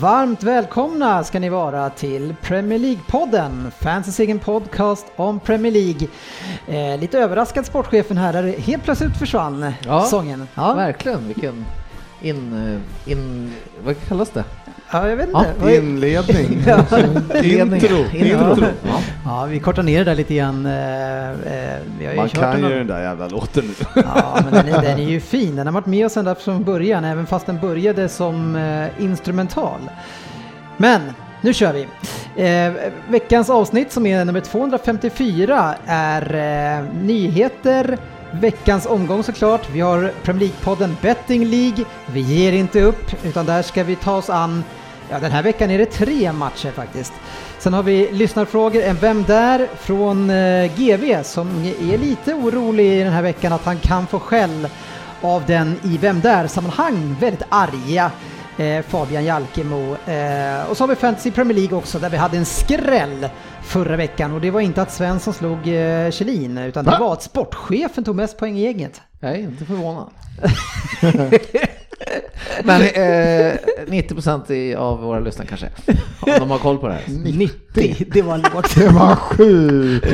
Varmt välkomna ska ni vara till Premier League-podden, fansens egen podcast om Premier League. Eh, lite överraskad sportchefen här, där helt plötsligt försvann Ja, sången. Ja, Verkligen, vilken in, eh, in... Vad kallas det? Ja, jag vet Ja, inte. Är- Inledning. Ledning. Intro. Intro. Ja. Ja, vi kortar ner det där lite grann. eh, eh, Vi har ju Man kört kan den ju den där jävla låten nu. Ja, men den är, den är ju fin. Den har varit med oss ända från början, även fast den började som eh, instrumental. Men nu kör vi. Eh, veckans avsnitt som är nummer 254 är eh, nyheter, veckans omgång såklart. Vi har Premier League-podden Betting League. Vi ger inte upp, utan där ska vi ta oss an Ja, den här veckan är det tre matcher faktiskt. Sen har vi lyssnarfrågor, en Vem där? från eh, GV som är lite orolig den här veckan att han kan få skäll av den i Vem där-sammanhang väldigt arga eh, Fabian Jalkemo. Eh, och så har vi Fantasy Premier League också där vi hade en skräll förra veckan och det var inte att Svensson slog eh, Kjellin utan det Va? var att sportchefen tog mest poäng i gänget. Jag är inte förvånad. Men eh, 90% i- av våra lyssnare kanske, om de har koll på det här. 90, det var lågt. Det var sjukt.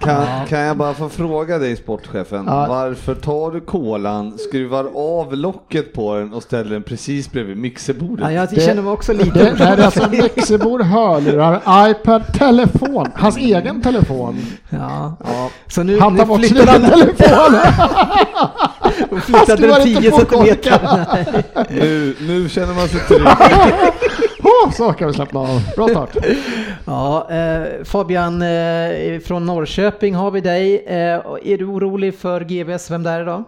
Kan, kan jag bara få fråga dig sportchefen, Ja. varför tar du kolan, skruvar av locket på den och ställer den precis bredvid mixerbordet? Ja, jag Det- känner mig också lite Det, det är alltså mixerbord, hörlurar, iPad, telefon. Hans egen telefon. Ja. Ja, Så nu, Han tar bort sin flyttade och flyttade den inte 10 på centimeter. Nu, nu känner man sig trygg. oh, så kan vi slappna av. Bra start. Ja, eh, Fabian eh, från Norrköping har vi dig. Eh, är du orolig för GVs Vem där idag?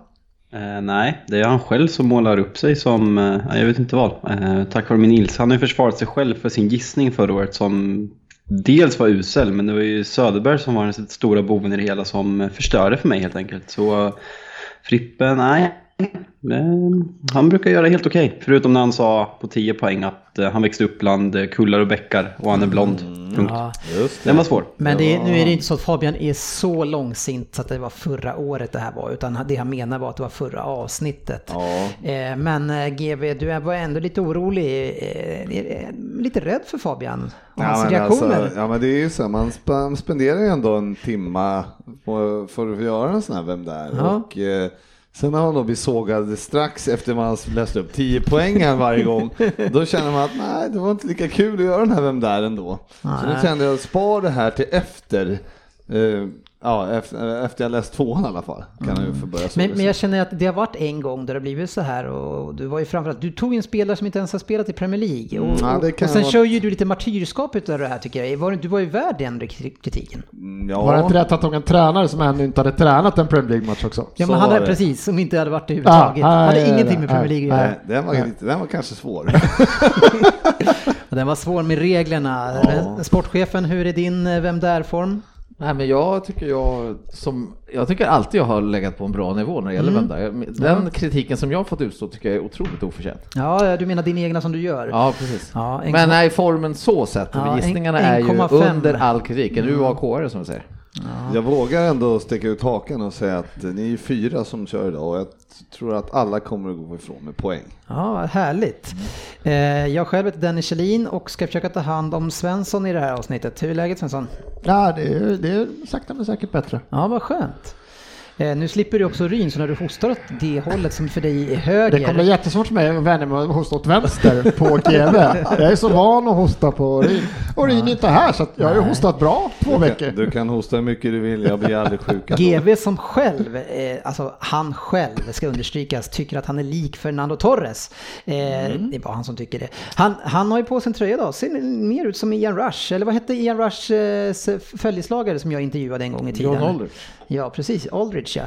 Eh, nej, det är han själv som målar upp sig som, eh, jag vet inte vad. Eh, tack vare min ilska. Han har ju försvarat sig själv för sin gissning förra året som dels var usel, men det var ju Söderberg som var den stora boven i det hela som förstörde för mig helt enkelt. Så eh, Frippe, nej. Eh, han brukar göra helt okej, förutom när han sa på 10 poäng att eh, han växte upp bland eh, kullar och bäckar och han är blond. Punkt. Ja, Just det. Den var svår. men det, nu är det inte så att Fabian är så långsint så att det var förra året det här var, utan det han menar var att det var förra avsnittet. Ja. Eh, men GV, du är- var ändå lite orolig, lite rädd för Fabian och hans men reaktioner. alltså, ja men det är ju så, man sp- spenderar ju ändå en timma för att göra en sån här Vem där? Ja. Och, sen har man då blivit sågad strax efter man läst upp 10 poängen varje gång. Då känner man att nej, det var inte lika kul att göra den här Vem där ändå. Så Nej. nu kände jag, spar det här till efter. Eh, ja, efter, efter jag läst tvåan i alla fall. Kan jag ju få börja. Men, men jag känner att det har varit en gång där det har blivit så här och du var ju framförallt, du tog ju en spelare som inte ens har spelat i Premier League. Och, Mm, ja, och, och sen vara- kör ju du lite martyrskap utav det här tycker jag. Var, du- var ju värd den kritiken. Mm, Var det Ja, inte rätt att han tog en tränare som ännu inte hade tränat en Premier League-match också? Ja Så men han hade precis, som inte hade varit det överhuvudtaget. Ja, nej, hade nej, ingenting nej, med Premier League att nej. göra. den var, lite, den var kanske svår. Den var svår med reglerna. Ja. Sportchefen, hur är din eh, Vem Där-form? Nej, men jag tycker jag, som, jag tycker alltid jag har legat på en bra nivå när det gäller Mm. Vem där. Den kritiken som jag har fått utstå tycker jag är otroligt oförtjänt. Ja, du menar din egna som du gör? Ja, precis. Ja, en Men nej, formen så sett, Ja, en- gissningarna är ju 1,5. under all kritik. En UAK som vi säger. Jag vågar ändå sticka ut hakan och säga att ni är fyra som kör idag och jag tror att alla kommer att gå ifrån med poäng. Ja, härligt. Eh, jag själv heter Dennis Kjellin och ska försöka ta hand om Svensson i det här avsnittet. Hur är läget Svensson? Ja, det är, det är sakta men säkert bättre. Ja, vad skönt. Eh, nu slipper du också ryn, så när du hostar åt det hållet som för dig är höger. Det kommer bli jättesvårt för mig att vänja mig att hosta åt vänster på GV. Jag är så van att hosta på Ryn. Och Ryn är inte här så jag har ju hostat bra två veckor. Du kan hosta hur mycket du vill, jag blir aldrig sjuk. GV som själv, eh, alltså han själv ska understrykas, tycker att han är lik Fernando Torres. Eh, Mm. Det är bara han som tycker det. Han, han har ju på sig en tröja idag, ser mer ut som Ian Rush, eller vad hette Ian Rushs eh, följeslagare som jag intervjuade en gång i tiden? John Aldridge. Ja, precis. Aldridge ja.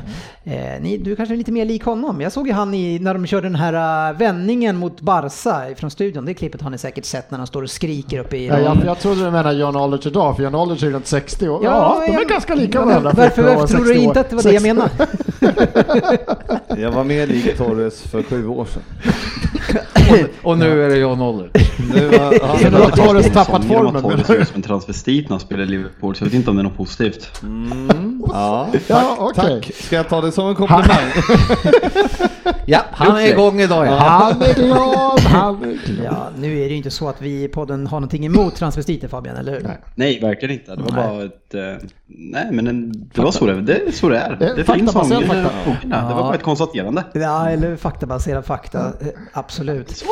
Eh, ni, du kanske är lite mer lik honom. Jag såg ju han i, när de körde den här uh, vändningen mot Barca från studion. Det klippet har ni säkert sett när han står och skriker uppe i... Ja, jag, jag trodde du menade John Aldridge idag, för John Aldridge är runt 60 och ja, Ja, de är jag- ganska lika varandra. Varför, varför tror du 60 år. inte att det var det jag 60. menade? Jag var mer lik Torres för sju år sedan. Och nu är det John Oller. Nu har, ja, Så nu har Torres tappat formen, Torres ut som en transvestit när han spelar i Liverpool, så jag vet inte om det är något positivt. Ja, Ja, okej. tack. Ska jag ta det som en komplimang? Ja, han är igång idag ja. Han är glad, han är glad. Ja, nu är det ju inte så att vi i podden har någonting emot transvestiter Fabian, eller hur? Nej. Nej, verkligen inte. Det var Nej. bara ett... eh, nej, men en, det var så det, det, är så det är. Det finns i fakta. boken. Det var bara ett konstaterande. Ja, eller faktabaserad fakta, eh, absolut.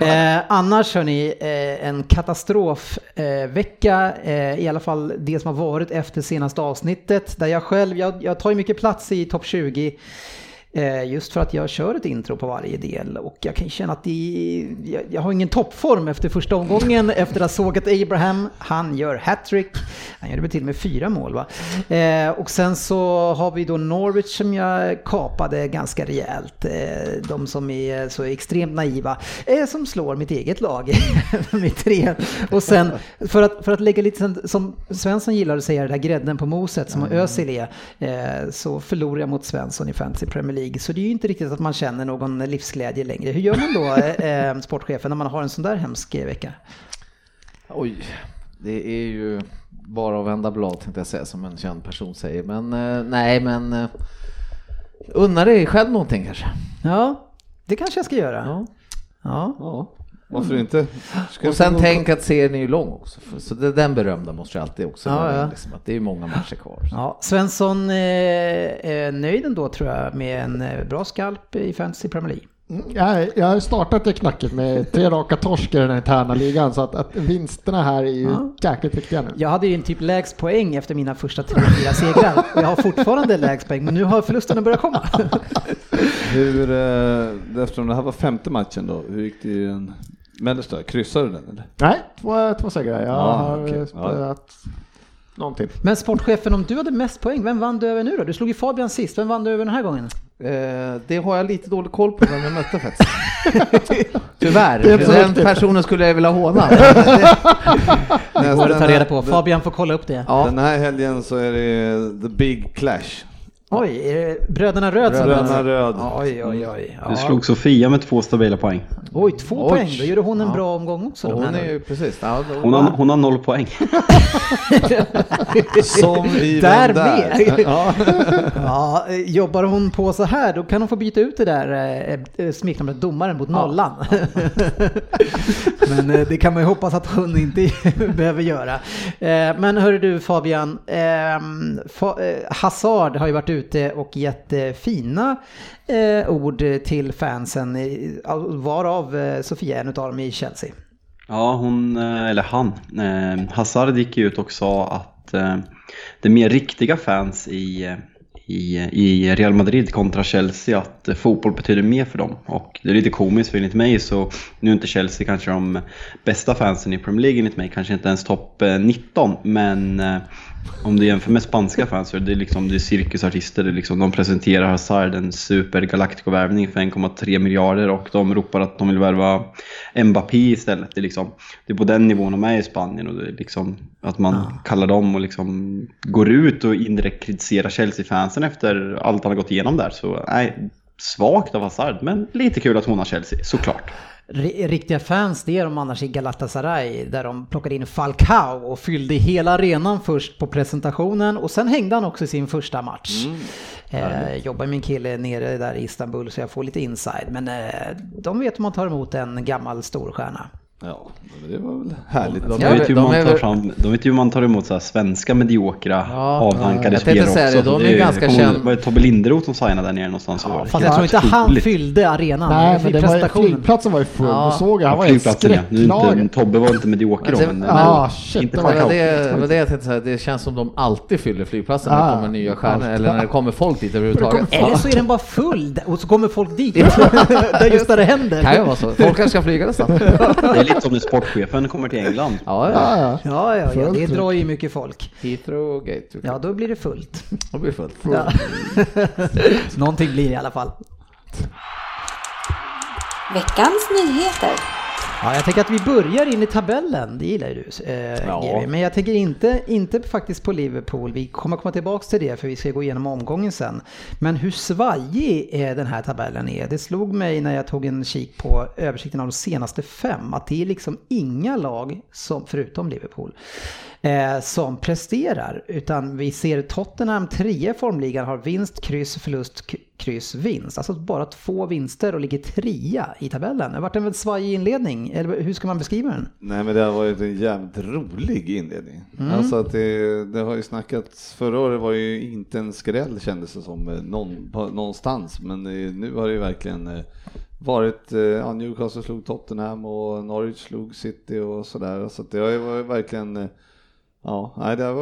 Eh, annars hörni, eh, en katastrofvecka, eh, vecka, eh, i alla fall det som har varit efter senaste avsnittet, där jag själv, jag, jag tar ju mycket plats i topp 20, just för att jag kör ett intro på varje del och jag kan känna att det, jag, jag har ingen toppform efter första omgången efter att ha sågat Abraham. Han gör hattrick, han gör det väl till och med fyra mål va. Eh, och sen så har vi då Norwich som jag kapade ganska rejält. Eh, de som är så extremt naiva, eh, som slår mitt eget lag med tre. Och sen för att, för att lägga lite som Svensson gillar att säga, det där grädden på moset som Özil är, eh, så förlorar jag mot Svensson i Fantasy Premier League. Så det är ju inte riktigt att man känner någon livsglädje längre. Hur gör man då, eh, eh, sportchefen, när man har en sån där hemsk vecka? Oj, det är ju bara att vända blad tänkte jag säga som en känd person säger. Men eh, nej, men eh, unna dig själv någonting kanske. Ja, det kanske jag ska göra. Ja. Ja. Ja, varför inte? Ska Och sen tänk att serien är ju lång också. Så det, den berömda måste jag alltid också Ja, vara, ja. liksom, att det är många matcher kvar. Ja, Svensson eh, är nöjd ändå tror jag med en eh, bra skalp i Fantasy Premier League. Mm, Jag, jag har startat det knacket med tre raka torsk i den interna ligan så att, att vinsterna här är ju Ja. jäkligt viktiga nu. Jag hade ju en typ lägst poäng efter mina första tre, fyra segrar. Jag har fortfarande lägst poäng, men nu har förlusterna börjat komma. Hur, eh, eftersom det här var femte matchen då, hur gick det i den mellersta? Kryssade du den eller? Nej, två, två segrar. Jag Ja, har eh, spelat någonting. Men sportchefen, om du hade mest poäng, vem vann du över nu då? Du slog ju Fabian sist, vem vann du över den här gången? Eh, det har jag lite dålig koll på vem jag mötte faktiskt. Tyvärr, den personen skulle jag vilja håna. Det går att ta reda på, Fabian får kolla upp det. Ja. Den här helgen så är det The Big Clash. Oj, är det Bröderna Röd som Bröderna vann? Röd. Oj, oj, oj. Du Ja. slog Sofia med två stabila poäng. Oj, två Oj. poäng. Då gjorde hon en Ja. bra omgång också. Hon är ju precis, ja, då, Hon har, hon har noll poäng. Som i Där där? med. Ja. Ja, jobbar hon på så här då kan hon få byta ut det där eh, eh, smeknamnet domaren mot nollan. men eh, det kan man ju hoppas att hon inte behöver göra. Eh, men hörru du Fabian, ehm, Fa- eh, Hazard har ju varit ute och gett fina eh, ord till fansen, varav eh, Sofia är en av dem i Chelsea. Ja, hon, eh, eller han, eh, Hazard gick ju ut och sa att eh, det är mer riktiga fans i, eh, i, i Real Madrid kontra Chelsea, att fotboll betyder mer för dem. Och det är lite komiskt för enligt mig så, nu är inte Chelsea kanske de bästa fansen i Premier League enligt mig, kanske inte ens topp 19, men eh, om du jämför med spanska fans så är det liksom det är cirkusartister, det är liksom, de presenterar Hazard en super Galactico-värvning för 1,3 miljarder och de ropar att de vill värva Mbappé istället. Det är, liksom, det är på den nivån de är i Spanien och det är liksom att man kallar dem och liksom går ut och indirekt kritiserar Chelsea-fansen efter allt han har gått igenom där. Så nej, svagt av Hazard, men lite kul att hon har Chelsea, såklart. Riktiga fans det är de annars i Galatasaray där de plockade in Falcao och fyllde hela arenan först på presentationen och sen hängde han också i sin första match. Eh, jobbar en kille nere där i Istanbul så jag får lite inside men eh, de vet hur man tar emot en gammal storstjärna. Ja, men det var väl härligt. De, Ja, vet, ju hur de man är tar fram, de vet ju hur man tar emot så här svenska mediokra Ja, avdankade tänkte spelare också. det, de är är- ganska jag kommer ihåg, känd- Var det Tobbe Linderoth som signade där nere någonstans? Ja, fast jag tror inte han fyllde arenan Nej, men det var, flygplatsen var ju full. Ja. Du såg, han Ja, var ju ja. Inte, Tobbe var inte medioker då, Men men ah, shit, inte det Det var det, det var det jag tänkte säga, det känns som de alltid fyller flygplatsen när det Ah, kommer nya stjärnor eller när det kommer folk dit överhuvudtaget. Eller så är den bara full och så kommer folk dit. just där det händer. kan ju vara så, folk kanske ska flyga nästan. Det lite som när sportchefen kommer till England. Ja, ja. Ja, ja. Ja, ja, det drar ju mycket folk. Heathrow och Gatwick. Ja, då blir det fullt. Det blir fullt. Ja. Någonting blir det i alla fall. Veckans nyheter. Ja, jag tänker att vi börjar in i tabellen, det gillar ju du eh, Ja. Men jag tänker inte, inte faktiskt på Liverpool, vi kommer komma tillbaka till det för vi ska gå igenom omgången sen. Men hur svajig eh, den här tabellen? Är, det slog mig när jag tog en kik på översikten av de senaste fem, att det är liksom inga lag, som, förutom Liverpool, eh, som presterar. Utan vi ser Tottenham, trea i formligan, har vinst, kryss, förlust, kryss, vinst. Alltså bara två vinster och ligger trea i tabellen. Det har varit en väldigt svajig inledning, eller hur ska man beskriva den? Nej men det har varit en jävligt rolig inledning. Mm. Alltså att det, det har ju snackats, förra året var ju inte en skräll kändes det som eh, någon, någonstans. Men eh, nu har det ju verkligen eh, varit, ja, Newcastle slog Tottenham och Norwich slog City och sådär. Så det har ju varit verkligen, ja, nej, det, har,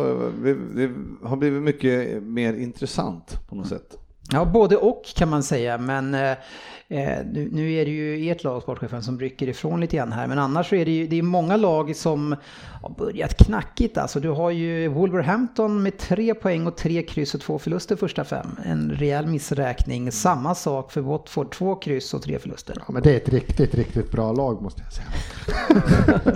det har blivit mycket mer intressant på något sätt. Ja, både och kan man säga, men eh, nu, nu är det ju ert lag, sportchefen, som rycker ifrån lite grann här. Men annars så är det ju det är många lag som har börjat knackigt. Alltså, du har ju Wolverhampton med tre poäng och tre kryss och två förluster första fem. En rejäl missräkning. Samma sak för Watford, två kryss och tre förluster. Ja, men det är ett riktigt, riktigt bra lag måste jag säga.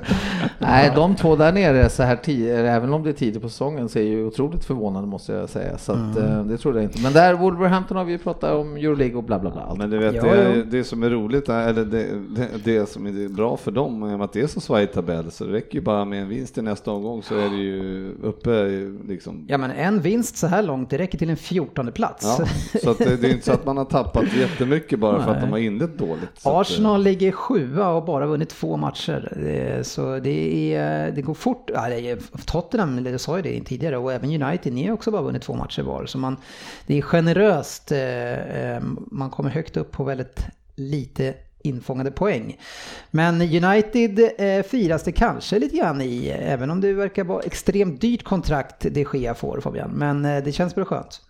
Nej, de två där nere så här tidigt, även om det är tidigt på säsongen, så är ju otroligt förvånande måste jag säga. Så att, eh, det trodde jag inte. Men där Wolverhampton har vi ju pratat om Euroleague och bla bla bla. Men du vet, Ja, det, ja. det som är roligt, eller det, det, det som är bra för dem, är att det är så svajig tabell, så det räcker ju bara med en vinst i nästa omgång så är det ju uppe liksom. Ja, men en vinst så här långt, det räcker till en fjortonde plats. Ja, så att det, det är inte så att man har tappat jättemycket bara för att Nej. de har inlett dåligt. Att, eh, Arsenal ligger sjua och bara vunnit två matcher. Eh, Så det, är, det går fort. Ja, det Tottenham, jag sa ju det tidigare, och även United, ni har också bara vunnit två matcher var. Så man, det är generöst. eh, Man kommer högt upp på väldigt lite infångade poäng. Men United eh, firas det kanske lite grann i, även om det verkar vara extremt dyrt kontrakt det Gea får Fabian. Men eh, det känns väl skönt.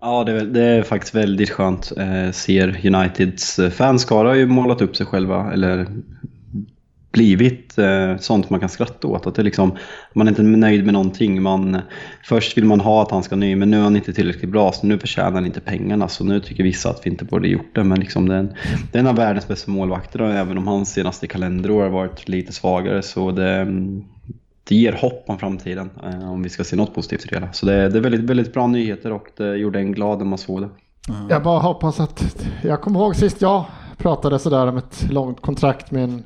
Ja, det är, väl- det är faktiskt väldigt skönt. Eh, ser Uniteds eh, fanskara har ju målat upp sig själva, eller blivit eh, sånt man kan skratta åt. Att det liksom, man är inte nöjd med någonting. Man, först vill man ha att han ska ny, men nu är han inte tillräckligt bra, så nu förtjänar han inte pengarna. Så nu tycker vissa att vi inte borde gjort det. Men liksom det, är en, det är en av världens bästa målvakter, och även om hans senaste kalenderår har varit lite svagare. Så det, det ger hopp om framtiden, eh, om vi ska se något positivt i det hela. Så det, det är väldigt, väldigt bra nyheter och det gjorde en glad när man såg det. Jag bara hoppas att, jag kommer ihåg sist jag pratade sådär om ett långt kontrakt med en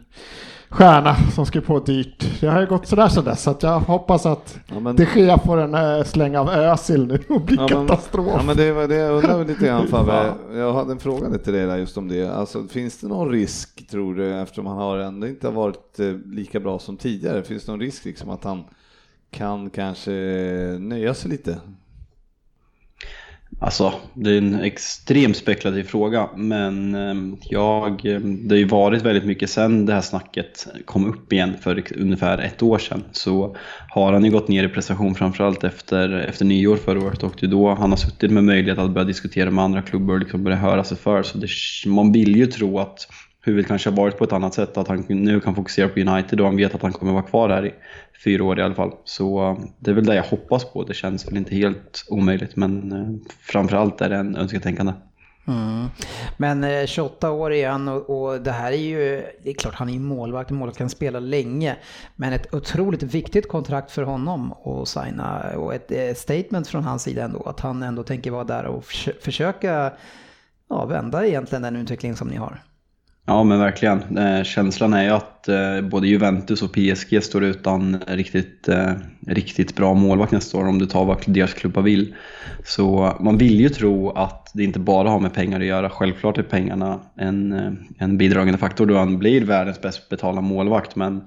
stjärna som skrev på dyrt. Det har ju gått sådär sedan dess så att jag hoppas att Ja, men- de Gea får en äh, släng av Özil nu och blir Ja, men- katastrof. Ja men det var det jag undrade lite grann Fabbe. Jag hade en fråga till dig där just om det. Alltså finns det någon risk tror du eftersom han har ändå inte har varit eh, lika bra som tidigare. Finns det någon risk liksom att han kan kanske nöja sig lite? Alltså, det är en extremt spekulativ fråga, men ehm, jag, ehm, det har ju varit väldigt mycket sen det här snacket kom upp igen för ungefär ett år sedan. Så har han ju gått ner i prestation framförallt efter, efter nyår förra året och det är då han har suttit med möjlighet att börja diskutera med andra klubbar och liksom börja höra sig för. Så det, man vill ju tro att huvudet kanske har varit på ett annat sätt, att han nu kan fokusera på United och han vet att han kommer vara kvar här i fyra år i alla fall. Så eh, det är väl det jag hoppas på. Det känns väl inte helt omöjligt, men eh, framförallt är det en önsketänkande. Mm. Men eh, 28 år igen och, och det här är ju, det är klart han är ju målvakt, målvakt kan spela länge. Men ett otroligt viktigt kontrakt för honom att signa och ett eh, statement från hans sida ändå, att han ändå tänker vara där och förs- försöka ja, vända egentligen den utveckling som ni har. Ja men verkligen. Eh, känslan är ju att eh, både Juventus och PSG står utan riktigt, eh, riktigt bra målvakt nästa år om du tar vad deras klubbar vill. Så man vill ju tro att det inte bara har med pengar att göra. Självklart är pengarna en, eh, en bidragande faktor då han blir världens bäst betalda målvakt. Men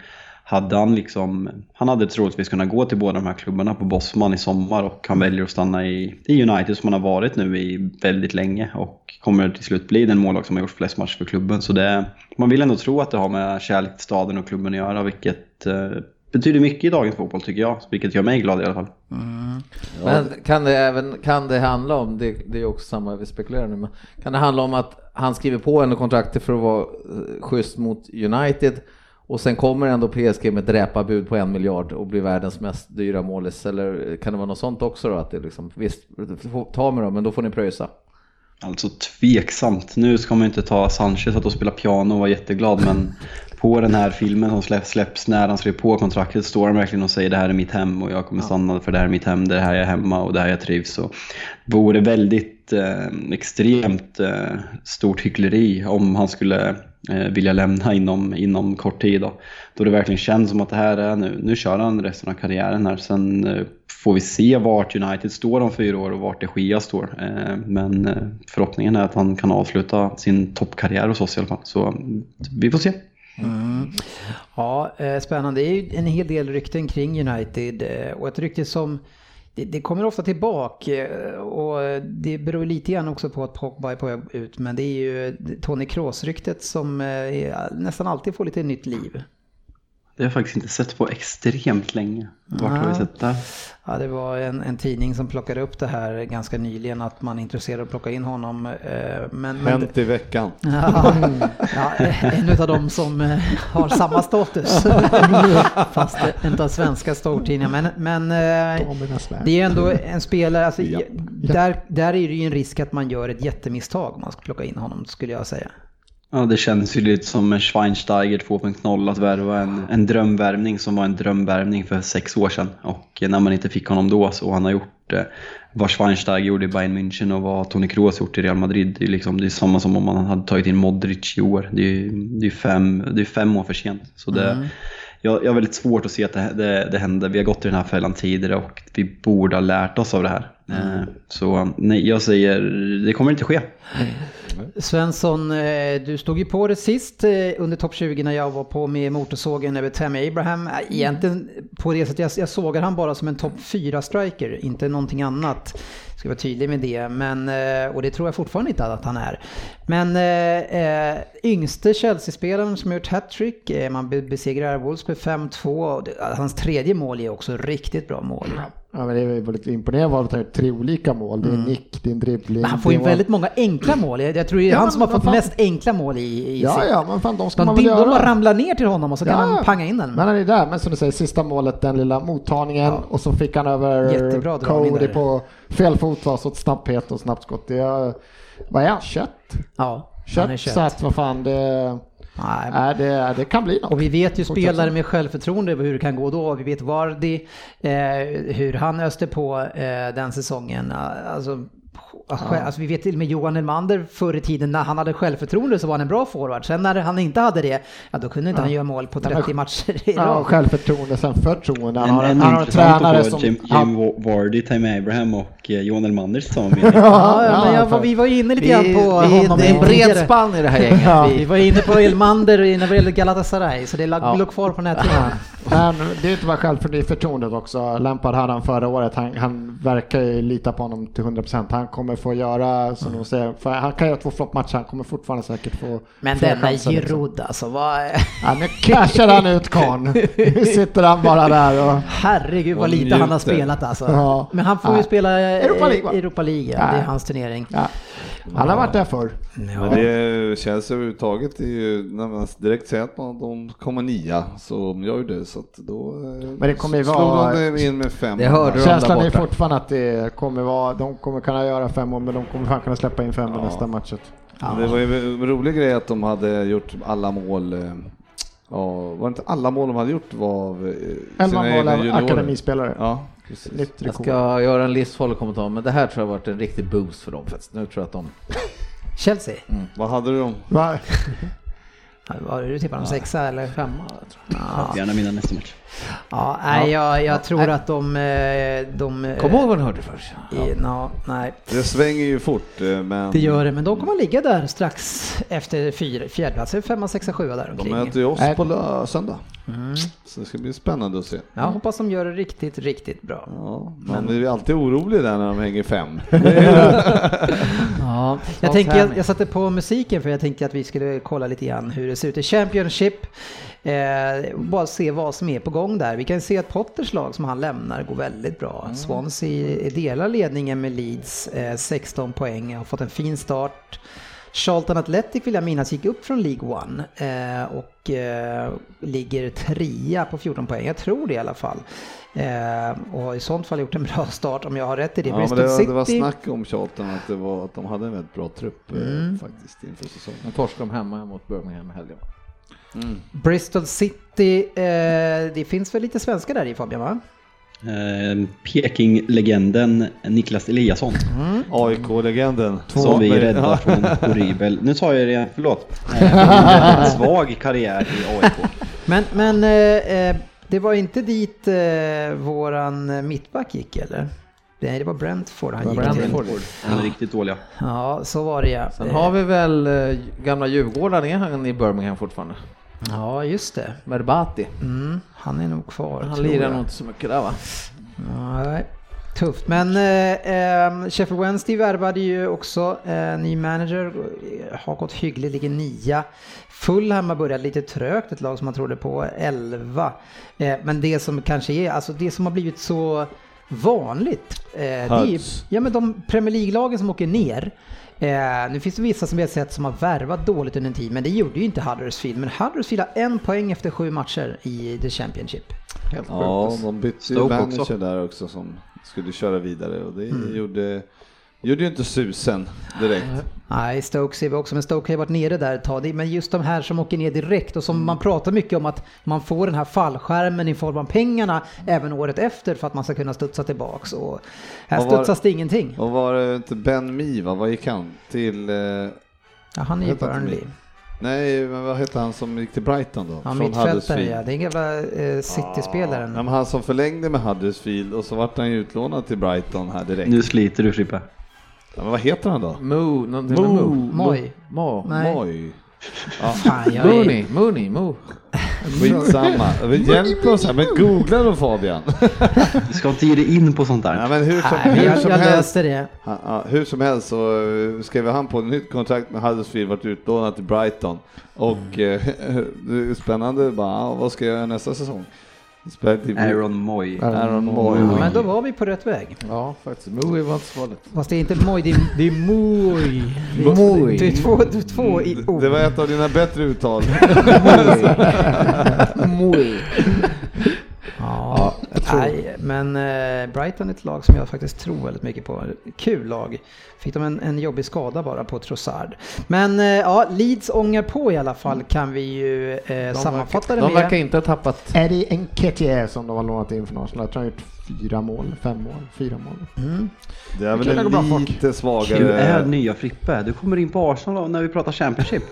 hade han liksom, han hade troligtvis kunnat gå till båda de här klubbarna på Bosman i sommar och han väljer att stanna i, i United som han har varit nu i väldigt länge och kommer till slut bli den målvakt som har gjort flest matcher för klubben. Så det, man vill ändå tro att det har med kärlek till staden och klubben att göra, vilket eh, betyder mycket i dagens fotboll tycker jag, vilket gör mig glad i alla fall. Men kan det även, kan det handla om, det, det är också samma vi spekulerar nu, men kan det handla om att han skriver på en kontrakt för att vara eh, schysst mot United Och sen kommer ändå PSG med dräparbud på en miljard och blir världens mest dyra målis. Eller kan det vara något sånt också då? Att det liksom, visst, ta med dem, men då får ni pröjsa. Alltså tveksamt. Nu ska man inte ta Sanchez att spela piano och vara jätteglad men på den här filmen som släpps, släpps när han skriver på kontraktet står han verkligen och säger det här är mitt hem och jag kommer stanna för det här är mitt hem, det är här jag är hemma och det här jag trivs. Och det vore väldigt eh, extremt eh, stort hyckleri om han skulle vilja lämna inom, inom kort tid. Då. då det verkligen känns som att det här är nu, nu kör han resten av karriären här. Sen eh, får vi se vart United står om fyra år och vart de Gia står. Eh, men eh, förhoppningen är att han kan avsluta sin toppkarriär hos oss i alla fall. Så vi får se. Ja, eh, spännande. Det är ju en hel del rykten kring United eh, och ett rykte som det, det kommer ofta tillbaka eh, och det beror lite grann också på att Pogba är på väg ut men det är ju Tony Kroos-ryktet som eh, nästan alltid får lite nytt liv. Det har jag faktiskt inte sett på extremt länge. Vart har vi sett det? Ja, det var en, en tidning som plockade upp det här ganska nyligen att man är intresserad av att plocka in honom. eh, Men, men, Hänt i veckan. Ja, ja, en av dem som eh, har samma status. Fast inte av svenska stortidningar. Men, men eh, det är ändå en spelare, alltså, Ja. där, där är det ju en risk att man gör ett jättemisstag om man ska plocka in honom skulle jag säga. Ja, det känns ju lite som en Schweinsteiger 2.0 att värva en, en drömvärvning som var en drömvärvning för sex år sedan. Och eh, när man inte fick honom då så han har gjort eh, vad Schweinsteiger gjorde i Bayern München och vad Toni Kroos gjort i Real Madrid. Det är, liksom, det är samma som om man hade tagit in Modric i år. Det är, det är, fem, det är fem år för sent. Så det, mm jag, jag har väldigt svårt att se att det, det, det händer. Vi har gått i den här fällan tidigare och vi borde ha lärt oss av det här. Eh, Så nej, jag säger det kommer inte ske. Svensson, eh, du stod ju på det sist eh, under topp 20 när jag var på med motorsågen över Tammy Abraham. Egentligen på det sättet, jag, jag sågar han bara som en topp 4-striker, inte någonting annat. Ska vara tydlig med det, men, eh, och det tror jag fortfarande inte att han är. Men eh, eh yngste Chelsea-spelaren som har gjort hattrick, eh, man besegrar Wolves med 5-2. Alltså, hans tredje mål är också riktigt bra mål. Ja, men det är väldigt imponerande att han har gjort tre olika mål. Det är nick, det är en dribbling. Men han får ju väldigt många enkla mål. Jag, tror det är Ja, han som har fått fan- mest enkla mål i, i Ja, sin- ja, men fan de ska De, man väl de, de göra. ramlar ner till honom och så kan Ja, han panga in den. Men han är där, men som du säger, sista målet, den lilla mottagningen och så fick han över Cody på fel fot, så ett snabbhet och snabbt skott. Det är, vad är han, kött? Ja, han är Kött, kött. så att vad fan det, Nej. det, det kan bli något. Och vi vet ju spelare med självförtroende hur det kan gå då. Vi vet Vardy, eh, hur han öste på eh, den säsongen. Alltså, Alltså vi vet till och med Johan Elmander förr i tiden när han hade självförtroende så var han en bra forward. Sen när han inte hade det, ja då kunde inte han göra mål på 30 matcher i Ja, rad. självförtroende, sen förtroende. Han En, har en, en han har en tränare som... Jim, Jim Vardy, Tammy Abraham och eh, Johan Elmander samma mening. Ja, ja, men jag, vi var ju inne lite grann på vi, honom det är en bred spann i det här gänget. Ja. Vi Vi, var inne på Elmander när det gäller Galatasaray, så det låg Ja. kvar på den här tiden. Men det är inte bara självförtroendet också. Lampard hade han förra året. Han, han verkar ju lita på honom till 100%. Han kommer få göra, som de säger, för han kan göra två floppmatcher. Han kommer fortfarande säkert få Men denna liksom. Giroud alltså, vad... Ja, nu cashar han ut karln. Nu sitter han bara där och... Herregud vad Och lite han har spelat alltså. Ja. Men han får ju Ja. spela Europa League? Europa League, ja. det är hans turnering. Ja. Han har varit där förr. Men det känns överhuvudtaget, det är ju, när man direkt säger att man, de kommer nia, så de gör ju det. Så att då eh, Men det kommer ju vara- de in med fem. Det hörde de. Känslan är fortfarande att det kommer vara, de kommer kunna göra fem mål men de kommer fan kunna släppa in fem i nästa matchet. Men Det var ju en rolig grej att de hade gjort alla mål. eh, Ja, var det inte alla mål de hade gjort var av eh, Elva sina mål av akademispelare. Ja, precis. Jag ska göra en livsfarlig kommentar, men det här tror jag har varit en riktig boost för dem. faktiskt. Nu tror jag att de... Chelsea, Vad hade du dem? Va? Ja, var det du tippade om sexa eller? Femma, tror jag. Gärna vinna nästa match. Ja, nej, jag, jag tror att de... eh, de eh, Kom ihåg vad ni hörde först. i, no, nej, Det svänger ju fort, eh, men det gör det. Men de kommer att ligga där strax efter fyra, fjärdeplats. Femma, sexa, sjua där de omkring. möter ju oss på söndag. Mm. Så det ska bli spännande att se. Jag hoppas de gör det riktigt, riktigt bra. Ja, man är ju alltid orolig där när de hänger fem. Ja, jag, tänker, jag, jag satte på musiken för jag tänkte att vi skulle kolla lite grann hur det ser ut i Championship. Eh, bara se vad som är på gång där. Vi kan se att Potters lag som han lämnar går väldigt bra. Swansea delar ledningen med Leeds, eh, 16 poäng, har fått en fin start. Charlton Athletic vill jag minnas gick upp från League One eh, och eh, ligger trea på 14 poäng. Jag tror det i alla fall. Eh, och i sånt fall gjort en bra start om jag har rätt i det. Ja, men det, var, det var City. snack om Charlton att, det var, att de hade en väldigt bra trupp eh, Mm. faktiskt inför säsongen. Nu torskade de hemma mot Birmingham i helgen. Bristol City, eh, det finns väl lite svenskar där i Fabian va? Eh, Peking-legenden Niklas Eliasson. AIK-legenden. Som vi räddar från horribel. Nu sa jag det igen, förlåt. Eh, en väldigt svag karriär i AIK. Men, men eh, eh, det var inte dit eh, våran mittback gick eller? Nej, det var Brentford han gick till. Brentford. Han är riktigt dåliga. Ja, så var det ja. Sen Eh, har vi väl eh, gamla Djurgården, är han i Birmingham fortfarande? Ja, just det. Merbati. Mm, han är nog kvar. Han lirar nog inte så mycket där va? Nej, tufft. Men eh, eh, Sheffield Wednesday värvade ju också eh, ny manager, har gått hyggligt, ligger nia. Fulham har börjat lite trögt, ett lag som man trodde på, 11. Eh, men det som kanske är, alltså det som har blivit så vanligt, eh, det är ju, ja men de Premier League-lagen som åker ner, Eh, nu finns det vissa som vi har sett som har värvat dåligt under en tid, men det gjorde ju inte Huddersfield. Men Huddersfield har en poäng efter sju matcher i The Championship. Helt Ja, sjukt. de bytte ju manager också. där också som skulle köra vidare och det Mm. gjorde, gjorde ju inte susen direkt. Nej, Stoke ser vi också, men Stoke har ju varit nere där ett tag. Det- Men just de här som åker ner direkt och som man pratar mycket om att man får den här fallskärmen i form av pengarna även året efter för att man ska kunna studsa tillbaks. Och här Vad var- studsas det ingenting. Och var det inte Ben Mee, va? Vad gick han? Till... Eh, Ja, han är ju Burnley. nej, men vad hette han som gick till Brighton då? Ja, mittfältare Huddersfield. ja. Det är gamla eh, City-spelaren. Ja, men han som förlängde med Huddersfield och så vart han ju utlånad till Brighton här direkt. Nu sliter du Frippe. Ja, men vad heter han då? Moo, någonting med Moo. Moo. Moj. Mo. Nej. Moj. Fan, jag är... Mooney, Mooney, Mo. Skitsamma. Hjälp oss här, men googla då Fabian. Du ska inte ge dig in på sånt Ja, där. men hur som, Nej, men hur jag, som jag helst. löste det. Ja, ja, hur som helst så eh, skrev han på ett nytt kontrakt med Huddersfield, vart utlånad till Brighton. Och eh, det är spännande bara, ja, vad ska jag göra nästa säsong? Aaron Moy. Aaron Moy. Ja, men då var vi på rätt väg. Ja, faktiskt. Mo var inte så farligt. Fast det är inte moj, det är, det är är, Moj. det är två, det är två i ord. Det var ett av dina bättre uttal. Moi. Ja, nej, men eh, Brighton är ett lag som jag faktiskt tror väldigt mycket på. Kul lag. Fick de en, en jobbig skada bara på Trossard. Men eh, ja, Leeds ångar på i alla fall kan vi ju eh, sammanfatta det De med. verkar inte ha tappat. Eddie Nketiah som de har lånat in från Arsenal. Jag tror han gjort fyra mål, fem mål, fyra mål. Mm. Det är väl bra, en folk. lite Du är svagare... nya Frippe. Du kommer in på Arsenal när vi pratar Championship.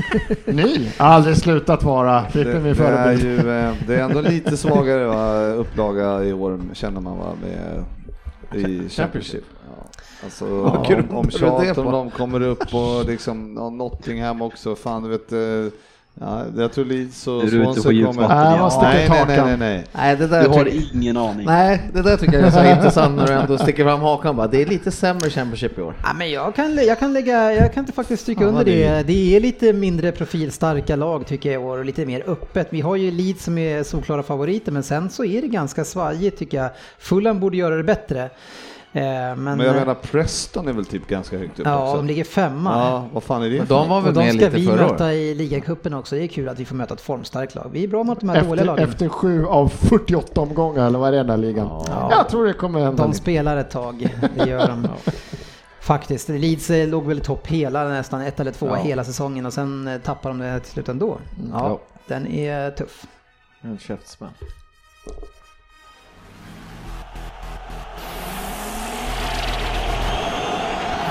Ni har aldrig slutat vara Frippe Det, min det, är förebild. ju, eh, det är ändå lite svagare va, upplaga i år känner man va, med, i Championship. Ja. Alltså, kul om, om Charlton på. de kommer upp och liksom, ja, Nottingham också, fan du vet, eh, ja, jag tror Leeds och Swansea kommer... Nej, Ja, man sticker nej, nej, nej, nej, nej. Nej, det där Du har tycker- ingen aning. Nej, det där tycker jag är så intressant när du ändå sticker fram hakan bara. Det är lite sämre Championship i år. Ja, men jag kan, jag kan lägga, jag kan inte faktiskt stryka Ja, under det det. är- Det är lite mindre profilstarka lag tycker jag i år och lite mer öppet. Vi har ju Leeds som är solklara favoriter men sen så är det ganska svajigt tycker jag. Fulham borde göra det bättre. Eh, men, Men jag menar Preston är väl typ ganska högt upp ja, också? de ligger femma. Ja, vad fan är det Men de var Och väl de med ska lite vi förra möta året? i ligacupen också. Det är kul att vi får möta ett formstarkt lag. Vi är bra mot de här dåliga Efter, lagen. efter sju av 48 omgångar, eller vad är det i den här ligan? Ja. Jag tror det kommer hända. De lite. spelar ett tag, det gör de. Faktiskt. Leeds eh, låg väl i topp hela, nästan ett eller två Ja. hela säsongen och sen eh, tappar de det till slut ändå. Ja, Ja. den är tuff. En käftsmäll.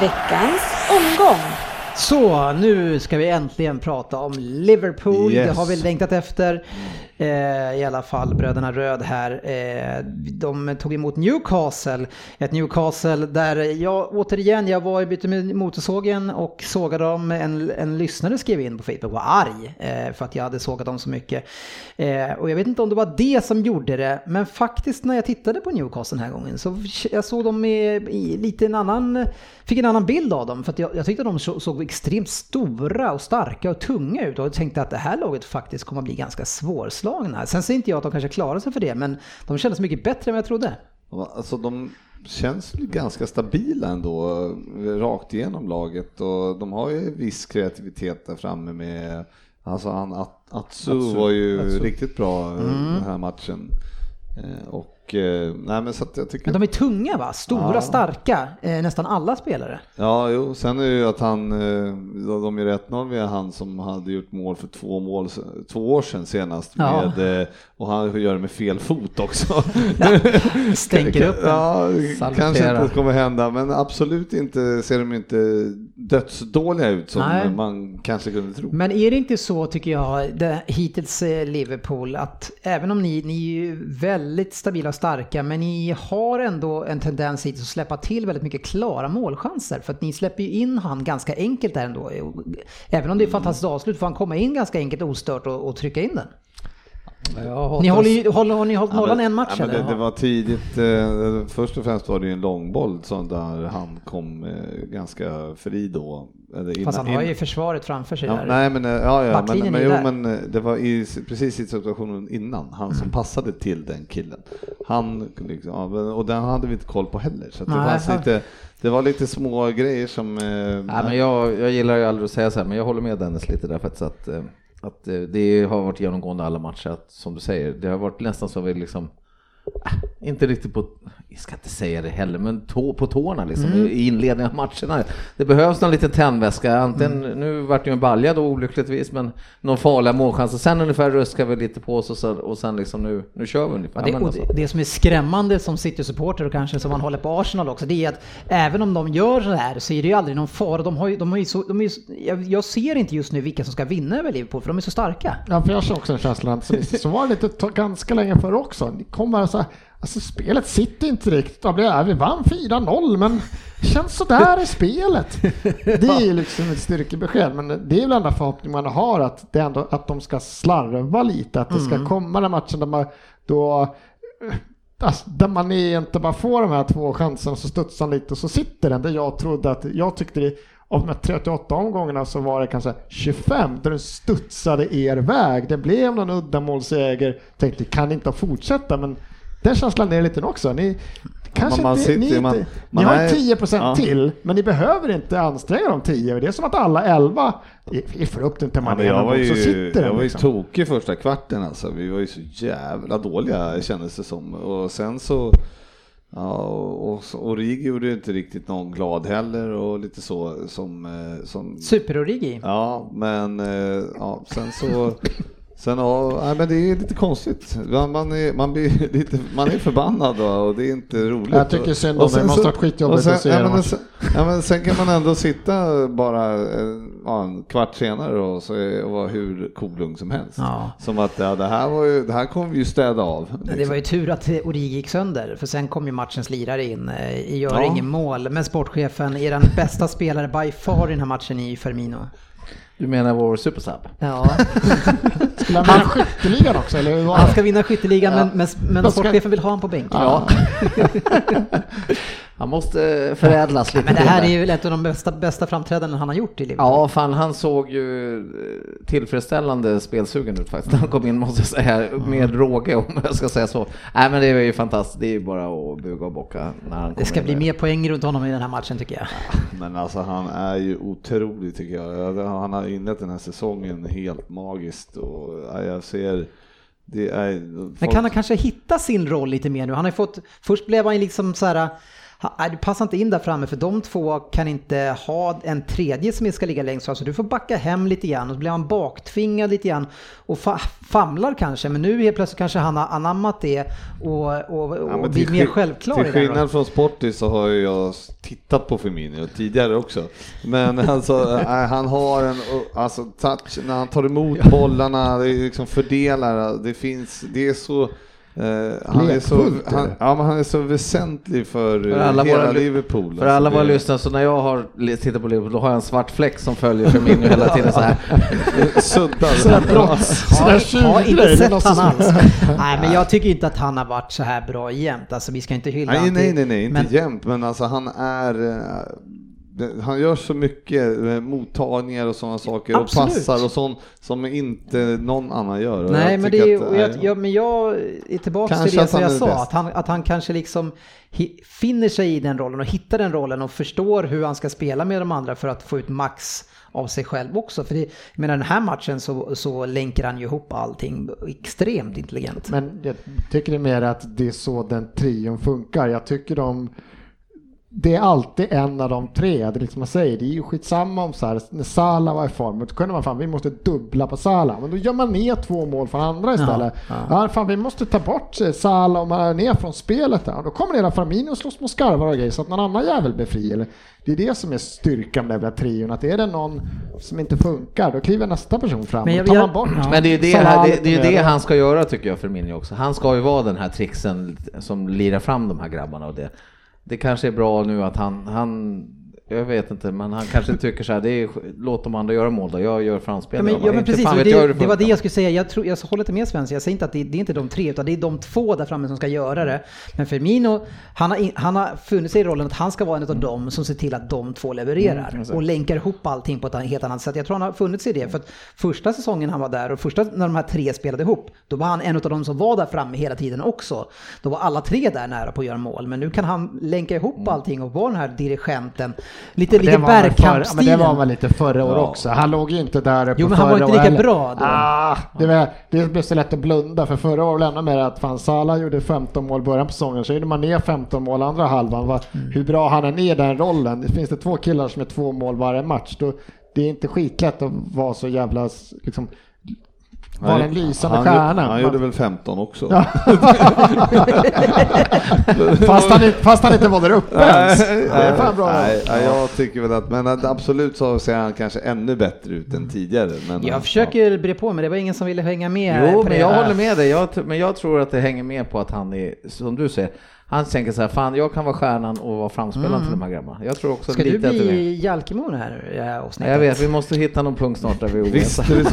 Veckans omgång. Så, nu ska vi äntligen prata om Liverpool. Yes. Det har vi längtat efter. Eh, I alla fall bröderna Röd här. Eh, de tog emot Newcastle. Ett Newcastle där jag återigen, jag var i byte med motorsågen och sågade dem. En, en lyssnare skrev in på Facebook var arg eh, för att jag hade sågat dem så mycket. Och jag vet inte om det var det som gjorde det, men faktiskt när jag tittade på Newcastle den här gången så jag såg dem i, i lite en annan, fick en annan bild av dem. För att jag, jag tyckte de så, såg extremt stora och starka och tunga ut och jag tänkte att det här laget faktiskt kommer att bli ganska svårslaget svårslagna. Sen säger inte jag att de kanske klarar sig för det, men de kändes mycket bättre än vad jag trodde. Alltså de, känns ganska stabila ändå rakt igenom laget och de har ju viss kreativitet där framme med Alltså han, At- Atsu, Atsu, var ju Atsu. riktigt bra Mm. den här matchen. Eh, Och eh, nej men så jag tycker Men de är tunga va? Stora, Ja. starka, eh, nästan alla spelare. Ja, jo, sen är det ju att han, eh, de gör 1-0 via han som hade gjort mål för två, mål, två år sedan senast Ja. med, eh, och han gör det med fel fot också. Stänker upp. Ja, det Salutera. kanske inte kommer hända, men absolut inte ser de inte dödsdåliga ut som Nej. man kanske kunde tro. Men är det inte så tycker jag, det, hittills eh, Liverpool, att även om ni, ni är ju väldigt stabila starka, men ni har ändå en tendens hittills att släppa till väldigt mycket klara målchanser. För att ni släpper ju in han ganska enkelt där ändå. Även om det är ett fantastiskt avslut får han komma in ganska enkelt ostört och, och trycka in den. Ni håller, ju, håller, har ni hållit Ja, nollan men- en match ja, eller? det, det var tidigt, eh, först och främst var det ju en långboll som där han kom eh, ganska fri då. Eller Fast innan- han har ju försvaret framför sig Ja, där. nej men, eh, ja, ja, men, men, jo, där. men eh, det var i, precis i situationen innan, han som passade till den killen. Han, liksom, ja, och den hade vi inte koll på heller. Så att det, Nej, fanns ja. lite, det var lite små grejer som... Eh, Nej, men jag, jag gillar ju aldrig att säga så här, men jag håller med Dennis lite där faktiskt att, eh, att eh, det har varit genomgående alla matcher, att, som du säger, det har varit nästan så vi liksom äh, inte riktigt på, jag ska inte säga det heller, men tå, på tårna liksom Mm. i inledningen av matcherna. Det behövs någon liten tändväska, antingen, Mm. nu vart det ju en balja då olyckligtvis, men någon farliga målchanser. Sen ungefär ruskar vi lite på oss och, så, och sen liksom nu, nu kör vi ungefär. Ja, det, och alltså. det, som är skrämmande som City-supporter och kanske som man håller på Arsenal också, det är att även om de gör så här så är det ju aldrig någon fara. De har ju, de har ju så, de är jag, jag ser inte just nu vilka som ska vinna över Liverpool, för de är så starka. Ja, för jag har också en känsla att så, så var det lite ganska länge förr också. Ni kom bara så här, alltså spelet sitter inte riktigt. Det Vi vann 4-0 men det känns sådär i spelet. Det är ju liksom ett styrkebesked men det är väl enda förhoppning man har att, det ändå, att de ska slarva lite. Att det ska komma den matchen där man då Alltså, där man inte bara får de här två chanserna så studsar lite och så sitter den där jag trodde att, jag tyckte det, av de här 38 omgångarna så var det kanske 25 där den studsade er väg. Det blev någon uddamålsseger, tänkte kan inte fortsätta men den känslan är det lite nu också. Ni, kanske man inte, sitter- ni, inte, man- ni man har är- 10% ja. till men ni behöver inte anstränga de 10. Det är som att alla 11, vi får upp den till Ja, men Mané jag var så ju, sitter jag var ju liksom. tokig första kvarten alltså. Vi var ju så jävla dåliga kändes det som. Och sen så, ja, och, och Origi gjorde ju inte riktigt någon glad heller och lite så som, eh, som Super-Origi. Ja, men eh, ja, sen så Sen ja, nej, men det är lite konstigt. Man, man, är, man, blir lite, man är förbannad då, och det är inte roligt. Jag tycker synd om det, sen det måste varit skitjobbigt sen- att se ja, men, sen, ja, men sen kan man ändå sitta bara eh, ja, en kvart senare och, så är, och vara hur kolugn som helst. Ja. Som att ja, det här var ju, det här kommer vi ju städa av. Det liksom. var ju tur att Origi gick sönder, för sen kom ju matchens lirare in, eh, gör Ja. ingen mål. Men sportchefen, er den bästa spelare by far i den här matchen är ju Firmino. Du menar vår supersub? Ja, Skulle han vinna skytteligan också eller hur var han det? ska vinna skytteligan men, men, men ska- sportchefen vill ha honom på bänken. Ja. Han måste förädlas lite Men det här är ju ett av de bästa, bästa framträdanden han har gjort i Liverpool. Ja, fan han såg ju eh, tillfredsställande spelsugen ut faktiskt han kom in måste jag säga, med råge om jag ska säga så. Nej men det är ju fantastiskt, det är ju bara att buga och bocka när han Det ska bli där. mer poäng runt honom i den här matchen tycker jag. Men alltså han är ju otrolig tycker jag. Ja, Han har inlett den här säsongen helt magiskt och ja, jag ser det är... Men kan han kanske hitta sin roll lite mer nu? Han har ju fått, först blev han ju liksom så här, du passar inte in där framme för de två kan inte ha en tredje som ska ligga längst fram. Så du får backa hem lite grann och så blir han baktvingad lite grann och fa famlar kanske. Men nu helt plötsligt kanske han har anammat det och, och, och Ja, blir mer självklar Till skillnad från Sportis så har jag tittat på Firmino tidigare också. Men alltså, han har en alltså, touch när han tar emot bollarna, det är liksom fördelar, det finns, det är så han, är så, han, ja, men han är så väsentlig för, För alla hela våra- Liverpool. För alla alltså, våra det- lyssnare, så när jag har tittat på Liverpool då har jag en svart fläck som följer för min hela tiden så här. Suddar. Sådär brotts, sådär Har, inte sett han som- alls. Nej men jag tycker inte att han har varit så här bra jämt. Alltså vi ska inte hylla Nej, nej, nej, nej, inte men, jämt, men alltså han är eh, han gör så mycket eh, mottagningar och sådana saker Absolut. och passar och sånt som inte någon annan gör. Nej, jag men, det är, att, jag, nej. jag, men jag är tillbaka Kanske till det som jag sa, bäst. att han, att han kanske liksom finner sig i den rollen och hittar den rollen och förstår hur han ska spela med de andra för att få ut max av sig själv också. För det, jag menar den här matchen så, så länkar han ju ihop allting extremt intelligent. Men jag tycker det är mer att det är så den trion funkar. Jag tycker de det är alltid en av de tre, det är liksom man säger, det är ju skitsamma om så här, när Salah var i form, då kunde man fan, vi måste dubbla på Salah, men då gör man ner två mål från andra istället. Ja, Ja, fan vi måste ta bort eh, Salah och man är ner från spelet där, och då kommer hela Firmino och slåss mot skarvar och grejer så att någon annan jävel blir fri. Eller, det är det som är styrkan med den här trion, att är det någon som inte funkar, då kliver nästa person fram Men jag- och tar jag- man bort. ja. Men det är det, Salah här, det, det, är det han ska göra tycker jag för Minni också. Han ska ju vara den här trixen som lirar fram de här grabbarna och det. Det kanske är bra nu att han, han jag vet inte, men han kanske tycker så här, det är, låt de andra göra mål då, jag gör Ja, framspel. men, Jag ja, men precis, fan hur det, det var det jag skulle säga. Jag, tror, jag håller inte med Svensson. Jag säger inte att det, det är inte de tre, utan det är de två där framme som ska göra det. Men Firmino, han har, han har funnit sig i rollen att han ska vara en av dem som ser till att de två levererar. och länkar ihop allting på ett helt annat sätt. Jag tror han har funnit sig i det. För att första säsongen han var där och första när de här tre spelade ihop, då var han en av de som var där framme hela tiden också. Då var alla tre där nära på att göra mål. Men nu kan han länka ihop allting och vara den här dirigenten. Lite, Det lite förr- ja, men det var väl lite förra år Ja. också. Han låg ju inte där uppe Jo, men han var inte lika året heller. bra då. Ah, det, var, det blev så lätt att blunda för förra året var ännu mer att fan Salah gjorde 15 mål början på säsongen så gjorde man ner 15 mål andra halvan. Va, Mm. Hur bra han är i den rollen. Det finns det två killar som är två mål varje match. Då, det är inte skitlätt att vara så jävla liksom, vara en lysande han, stjärna. Han Man- gjorde väl 15 också. Ja. fast, han, fast han inte var där uppe ens. Det är fan bra. Nej, nej, jag tycker väl att, men att absolut så ser han kanske ännu bättre ut än tidigare. Men, Jag försöker bre på men det var ingen som ville hänga med Jo, men jag håller med dig. Jag, men jag tror att det hänger med på att han är, som du säger, han tänker så här, fan jag kan vara stjärnan och vara framspelaren till de här grabbarna. Jag tror också Mm. Ska du lite att det är det. bli Jalkemo här i det här avsnittet? Jag vet, vi måste hitta någon punkt snart där vi är Visst oense. är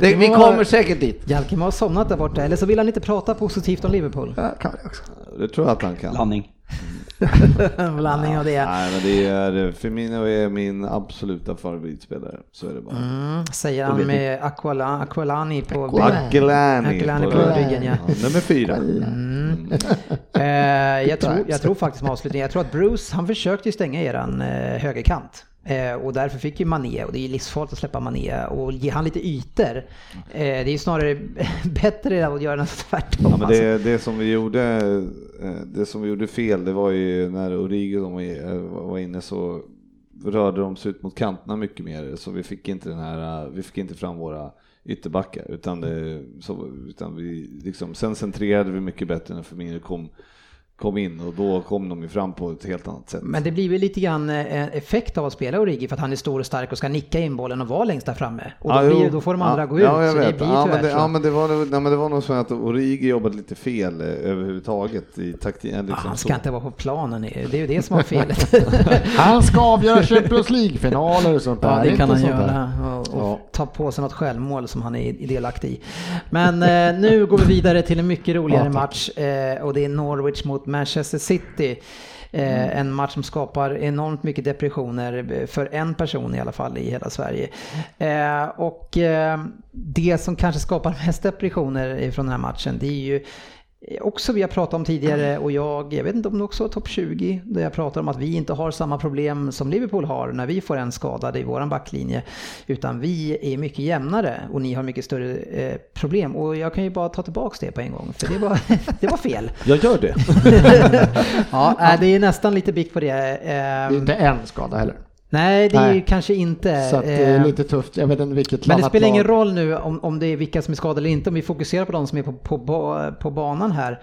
det så. Vi kommer säkert dit. Jalkemo har somnat där borta, eller så vill han inte prata positivt om Liverpool. Ja, kan jag också. Det tror jag att han kan. Blandning. Blandning av det. Nej, men det är, Firmino är min absoluta favoritspelare. Så är det bara. Mm, säger han med Aquala, Aqualani på Aquilani Aquilani på på ryggen, ja. Nummer fyra. Mm. Eh, jag, tror, jag tror faktiskt med avslutningen, jag tror att Bruce, han försökte stänga eran eh, högerkant. Eh, och därför fick ju Mané, och det är ju livsfarligt att släppa Mané, och ge han lite ytor. Eh, det är ju snarare bättre att göra något tvärtom. Ja, men alltså. det, det, som vi gjorde, eh, det som vi gjorde fel, det var ju när var- eh, var inne så rörde de sig ut mot kanterna mycket mer, så vi fick inte den här, eh, vi fick inte fram våra ytterbackar, utan, det, så, utan vi liksom, sen centrerade vi mycket bättre när Firmino kom, kom in och då kom de ju fram på ett helt annat sätt. Men det blir väl lite grann eh, effekt av att spela Origi för att han är stor och stark och ska nicka in bollen och vara längst där framme. Och då, Ja, blir, då får de andra ja, gå ut. Ja, jag vet. det ja, men det, ja, men det var, nej, men det var nog så att Origi jobbade lite fel eh, överhuvudtaget i taktiken. Liksom Ah, han ska så. inte vara på planen, det är ju det som var felet. Han ska avgöra Champions League-finaler och sånt där. Ja, det kan han göra. Och, och ta på sig något självmål som han är delaktig i. Men eh, nu går vi vidare till en mycket roligare Ja, match eh, och det är Norwich mot Manchester City. Eh, En match som skapar enormt mycket depressioner för en person i alla fall i hela Sverige. Eh, och eh, det som kanske skapar mest depressioner från den här matchen det är ju också vi har pratat om tidigare och jag, jag vet inte om det också var topp 20, där jag pratar om att vi inte har samma problem som Liverpool har när vi får en skadad i våran backlinje. Utan vi är mycket jämnare och ni har mycket större eh, problem. Och jag kan ju bara ta tillbaks det på en gång, för det var, det var fel. Jag gör det. Ja, äh, det är nästan lite bikt på det. Det är Eh, inte en skada heller. Nej, det är ju Nej. kanske inte. Så det är eh, lite tufft. Jag vet inte vilket men det spelar ingen roll nu om, om det är vilka som är skadade eller inte. Om vi fokuserar på de som är på, på, på banan här.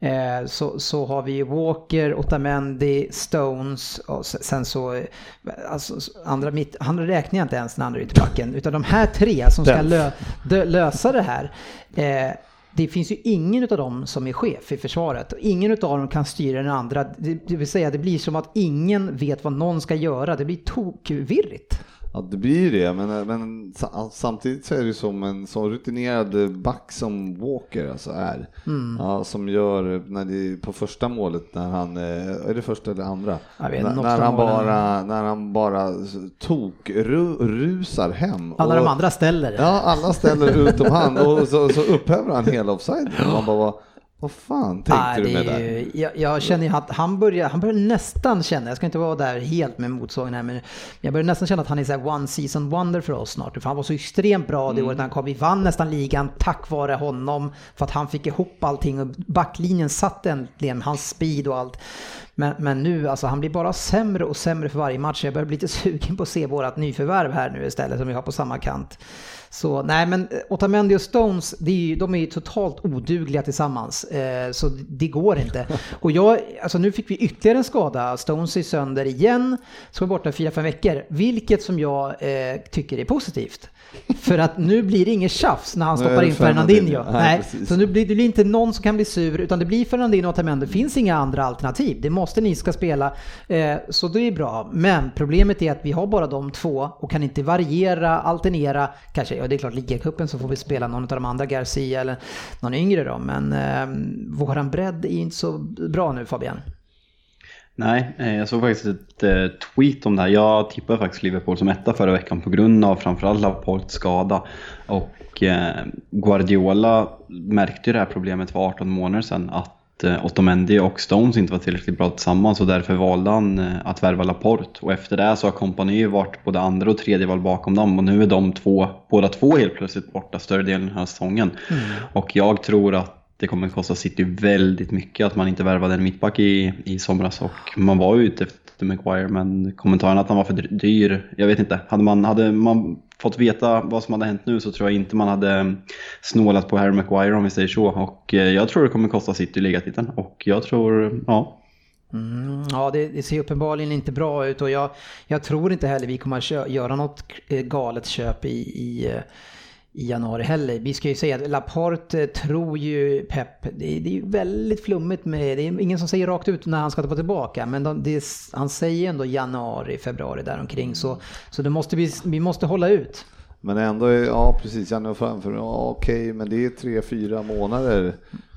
Eh, så, så har vi Walker, Otamendi, Stones och se- sen så... eh, Alltså, andra mitt, han räknar jag inte ens den andra ytterbacken. Utan de här tre som ska lö, dö, lösa det här. Eh, det finns ju ingen av dem som är chef i försvaret ingen av dem kan styra den andra. Det, det vill säga det blir som att ingen vet vad någon ska göra. Det blir tokvirrigt att det blir det, men, men sa- samtidigt så är det som en så rutinerad back som Walker alltså är. Mm. Ja, som gör, när det, på första målet när han, eh, är det första eller andra? Vet, när, när, han bara, när han bara tok ru, rusar hem. Alla och- de andra ställer. Ja, alla ställer utom han och så, så upphäver han hela offside. Man bara, vad, fan tänkte Nej, du med det? ju, jag, jag känner ju att han börjar, han börjar nästan känna, jag ska inte vara där helt med motsågen här, men jag börjar nästan känna att han är så one season wonder för oss snart. För han var så extremt bra Mm. det året han kom. Vi vann nästan ligan tack vare honom, för att han fick ihop allting och backlinjen satt äntligen, hans speed och allt. Men, men nu, alltså han blir bara sämre och sämre för varje match. Jag börjar bli lite sugen på att se vårat nyförvärv här nu istället som vi har på samma kant. Så nej men eh, Otamendi och Stones, är ju, de är ju totalt odugliga tillsammans. Eh, så det går inte. Och jag, alltså nu fick vi ytterligare en skada. Stones är sönder igen, ska borta i 4-5 veckor. Vilket som jag eh, tycker är positivt. För att nu blir det inget tjafs när han stoppar in Fernandinho. Nej, Nej, precis. så nu blir det inte någon som kan bli sur, utan det blir Fernandinho och Otamendi. Det finns inga andra alternativ. Det måste ni ska spela. Eh, så det är bra. Men problemet är att vi har bara de två och kan inte variera, alternera. Kanske, ja det är klart ligacupen så får vi spela någon av de andra, Garcia eller någon yngre då. Men eh, våran bredd är inte så bra nu Fabian. Nej, eh, jag såg faktiskt ett eh, tweet om det här. Jag tippade faktiskt Liverpool som etta förra veckan på grund av framförallt Laports skada. Och eh, Guardiola märkte ju det här problemet för 18 månader sedan att eh, Otamendi och Stones inte var tillräckligt bra tillsammans och därför valde han eh, att värva Laporte. Och efter det så har Kompany varit både andra och tredje val bakom dem och nu är de två, båda två helt plötsligt borta större delen av den här säsongen. Och jag tror att det kommer kosta City väldigt mycket att man inte värvade en mittback i, i somras och man var ju ute efter Maguire men kommentaren att han var för dyr, jag vet inte. Hade man, hade man fått veta vad som hade hänt nu så tror jag inte man hade mm, snålat på Harry Maguire om vi säger så. Och eh, jag tror det kommer kosta City ligatiteln. Och jag tror, ja, Mm, ja, det, det ser uppenbarligen inte bra ut. Och jag, jag tror inte heller vi kommer att göra något eh, galet köp i, i, eh, i januari heller. Vi ska ju säga att Laporte tror ju Pep, det, är- det är ju väldigt flummigt med, det är ingen som säger rakt ut när han ska vara tillbaka, men de, det, är- han säger ändå januari, februari däromkring så, så det måste vi, vi måste hålla ut. Men ändå, ja precis, januari framför, ja okej, men det är tre, fyra månader.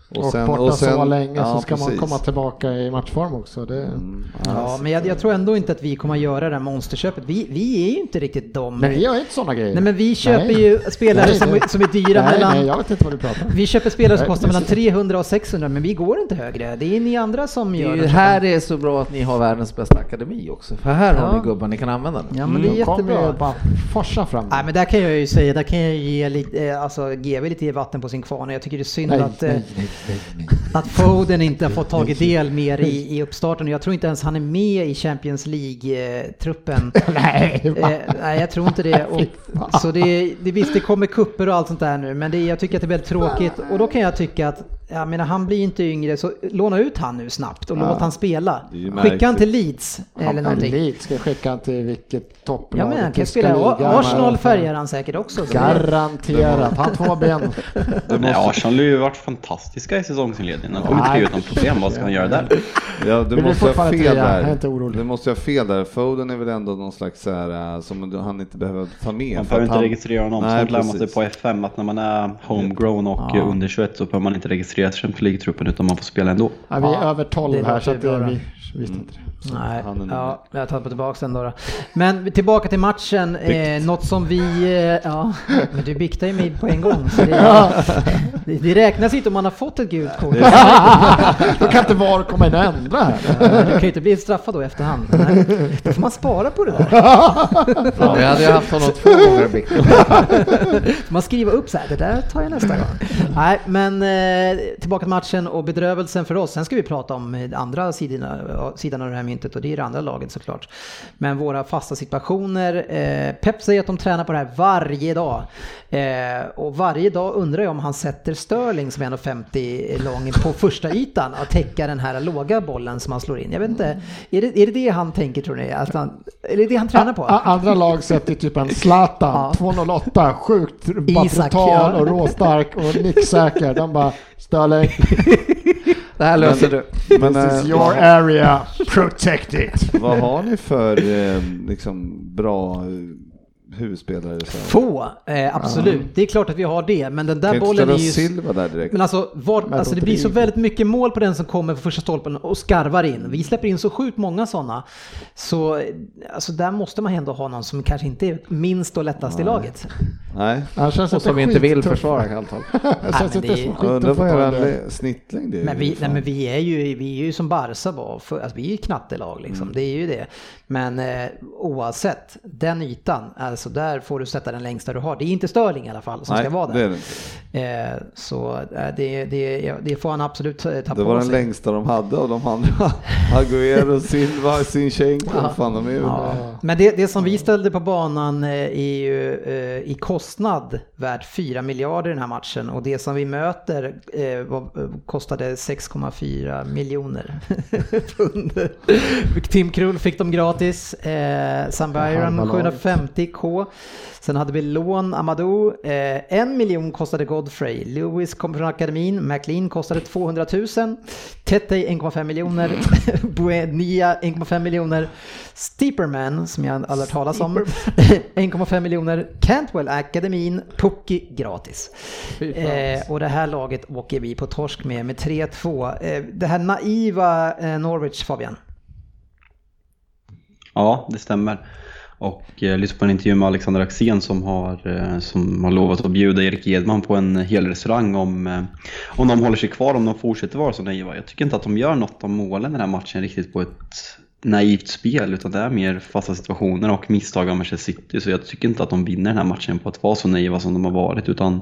Och, borta så länge ja, så ska man precis. komma tillbaka i matchform också. Det, Mm, Ja, men jag, jag tror ändå inte att vi kommer att göra det här monsterköpet. Vi, vi är ju inte riktigt de. Men vi gör inte sådana grejer. Nej men vi köper Nej. ju spelare Nej, som, nej. som är dyra nej, mellan... nej, jag vet inte vad du pratar om. Vi köper spelare som Nej, kostar mellan precis. 300 och 600 men vi går inte högre. Det är ni andra som Det gör är det. här det är så bra att ni har världens bästa akademi också. För här har Ja. ni gubbar ni kan använda. Den. Ja men det är ju jättebra. bara forsa fram. Nej men där kan jag ju säga, där kan jag ge lite, eh, alltså GW lite vatten på sin kvarn. Jag tycker det är synd nej, att, eh, nej, nej, nej, nej. att Foden inte har fått tagit del mer i, i uppstarten. Jag tror inte ens han är med i Champions League-truppen. nej? Eh, nej, jag tror inte det. Och, så det, det visst, det kommer kupper och allt sånt där nu, men det, jag tycker att det är väldigt tråkigt. Och då kan jag tycka att, jag menar, han blir inte yngre, så låna ut han nu snabbt och låt han spela. Skicka han till. Leeds eller någonting. Elite ska skicka han till vilket topplag Ja men han kan spela. Arsenal färgar han säkert också. så det- Garanterat, han två ben. Nej, Arsenal har ju varit fantastiska i säsongsinledningen. De kommer tre utan problem, vad ska han göra där? Ja, du måste ha fel trea, jag är där. inte orolig. Du måste ha fel där. Foden är väl ändå någon slags så här, äh, som han inte behöver ta med. Man behöver inte han- registrera honom. Sånt lär man sig på FM att när man är homegrown och Ja. under 21 så behöver man inte registrera sig Champions League-truppen utan man får spela ändå. Ja, vi är Ja, över 12 det här så att det, bra då. vi visste inte det. Nej, Han ja, jag tar på tillbaka den då, då. Men tillbaka till matchen, eh, något som vi, eh, ja, men du biktar ju mig på en gång. Så det, det, det räknas inte om man har fått ett gult kort. Då kan inte VAR komma in och ändra här. Du kan ju inte bli straffad då i efterhand. Nej, Då får man spara på det där. Ja, jag hade ju haft honom två gånger. Får man skriva upp så här, det där tar jag nästa gång. Nej, men eh, tillbaka till matchen och bedrövelsen för oss. Sen ska vi prata om andra sidorna, sidan av det här myntet och det är det andra laget såklart. Men våra fasta situationer. Eh, Pep säger att de tränar på det här varje dag. Eh, och varje dag undrar jag om han sätter Sterling som är 1,50 lång på första ytan att täcka den här låga bollen som han slår in. Jag vet inte, är det är det, det han tänker tror ni? Att han, är det det han tränar på? Andra lag sätter typ en Zlatan, Ja. 208, sjukt Isak, brutal ja. och råstark och nicksäker. De bara, Sterling, Det här löser du. Men, this is äh, your area, protect it. vad har ni för eh, liksom, bra eh, huvudspelare. Så. Få, eh, absolut. Det är klart att vi har det, men den där Kan bollen är ju... Silva där direkt. Men alltså, var, Men alltså det blir så väldigt mycket mål på den som kommer för första stolpen och skarvar in. Vi släpper in så sjukt många sådana. Så alltså där måste man ändå ha någon som kanske inte är minst och lättast i laget. Nej. Han känns Och som inte vill försvara. Det det är- som Jag undrar vad er det. snittlängd är. Men vi, Fan. nej, men vi, är ju, vi är ju som Barca var, för, alltså, vi är ju knattelag liksom, Mm. det är ju det. Men eh, oavsett, den ytan, alltså där får du sätta den längsta du har. Det är inte Störling i alla fall som Nej, ska vara det är där. det inte. Eh, så eh, det, det, det får han absolut eh, ta Det på var den längsta de hade av de andra. Agüero, Silva, Sinchenko. Ja. Fan, de är ju... Ja. Men det, det som vi ställde på banan eh, är ju eh, i kostnad värt 4 miljarder i den här matchen och det som vi möter eh, var, kostade 6,4 miljoner pund. Tim Krull fick dem gratis, eh, Sam Byron Halva laget. 750k. Sen hade vi lån, Amadou, eh, en miljon kostade Godfrey, Lewis kom från akademin, McLean kostade 200 000, Tete 1,5 miljoner, Buenia 1,5 miljoner, Steeperman som jag aldrig hört talas om. 1,5 miljoner, Cantwell akademin, Pucki gratis. Eh, och det här laget åker vi på torsk med med 3-2. Eh, det här naiva eh, Norwich Fabian. Ja, det stämmer. Och eh, jag lyssnade på en intervju med Alexander Axén som har, eh, som har lovat att bjuda Erik Edman på en hel restaurang om, eh, om de håller sig kvar, om de fortsätter vara så naiva. Jag tycker inte att de gör något av målen i den här matchen riktigt på ett naivt spel, utan det är mer fasta situationer och misstag av Manchester City. Så jag tycker inte att de vinner den här matchen på att vara så naiva som de har varit, utan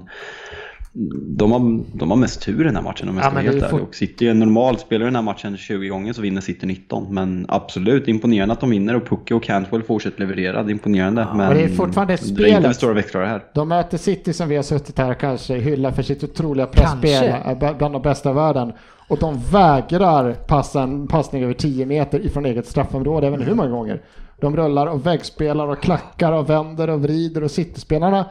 de har, de har mest tur i den här matchen om jag Ja, ska men vara helt ärlig. Och City är normalt, spelar den här matchen 20 gånger så vinner City 19. Men absolut imponerande att de vinner och Pucke och Cantwell fortsätter leverera. Det är imponerande. men och det är fortfarande det är inte spelet. stora växlar här. De möter City som vi har suttit här kanske hylla för sitt otroliga pressspel, b- bland de bästa i världen. Och de vägrar passa en passning över 10 meter ifrån eget straffområde, även hur många gånger. De rullar och väggspelar och klackar och vänder och vrider och City-spelarna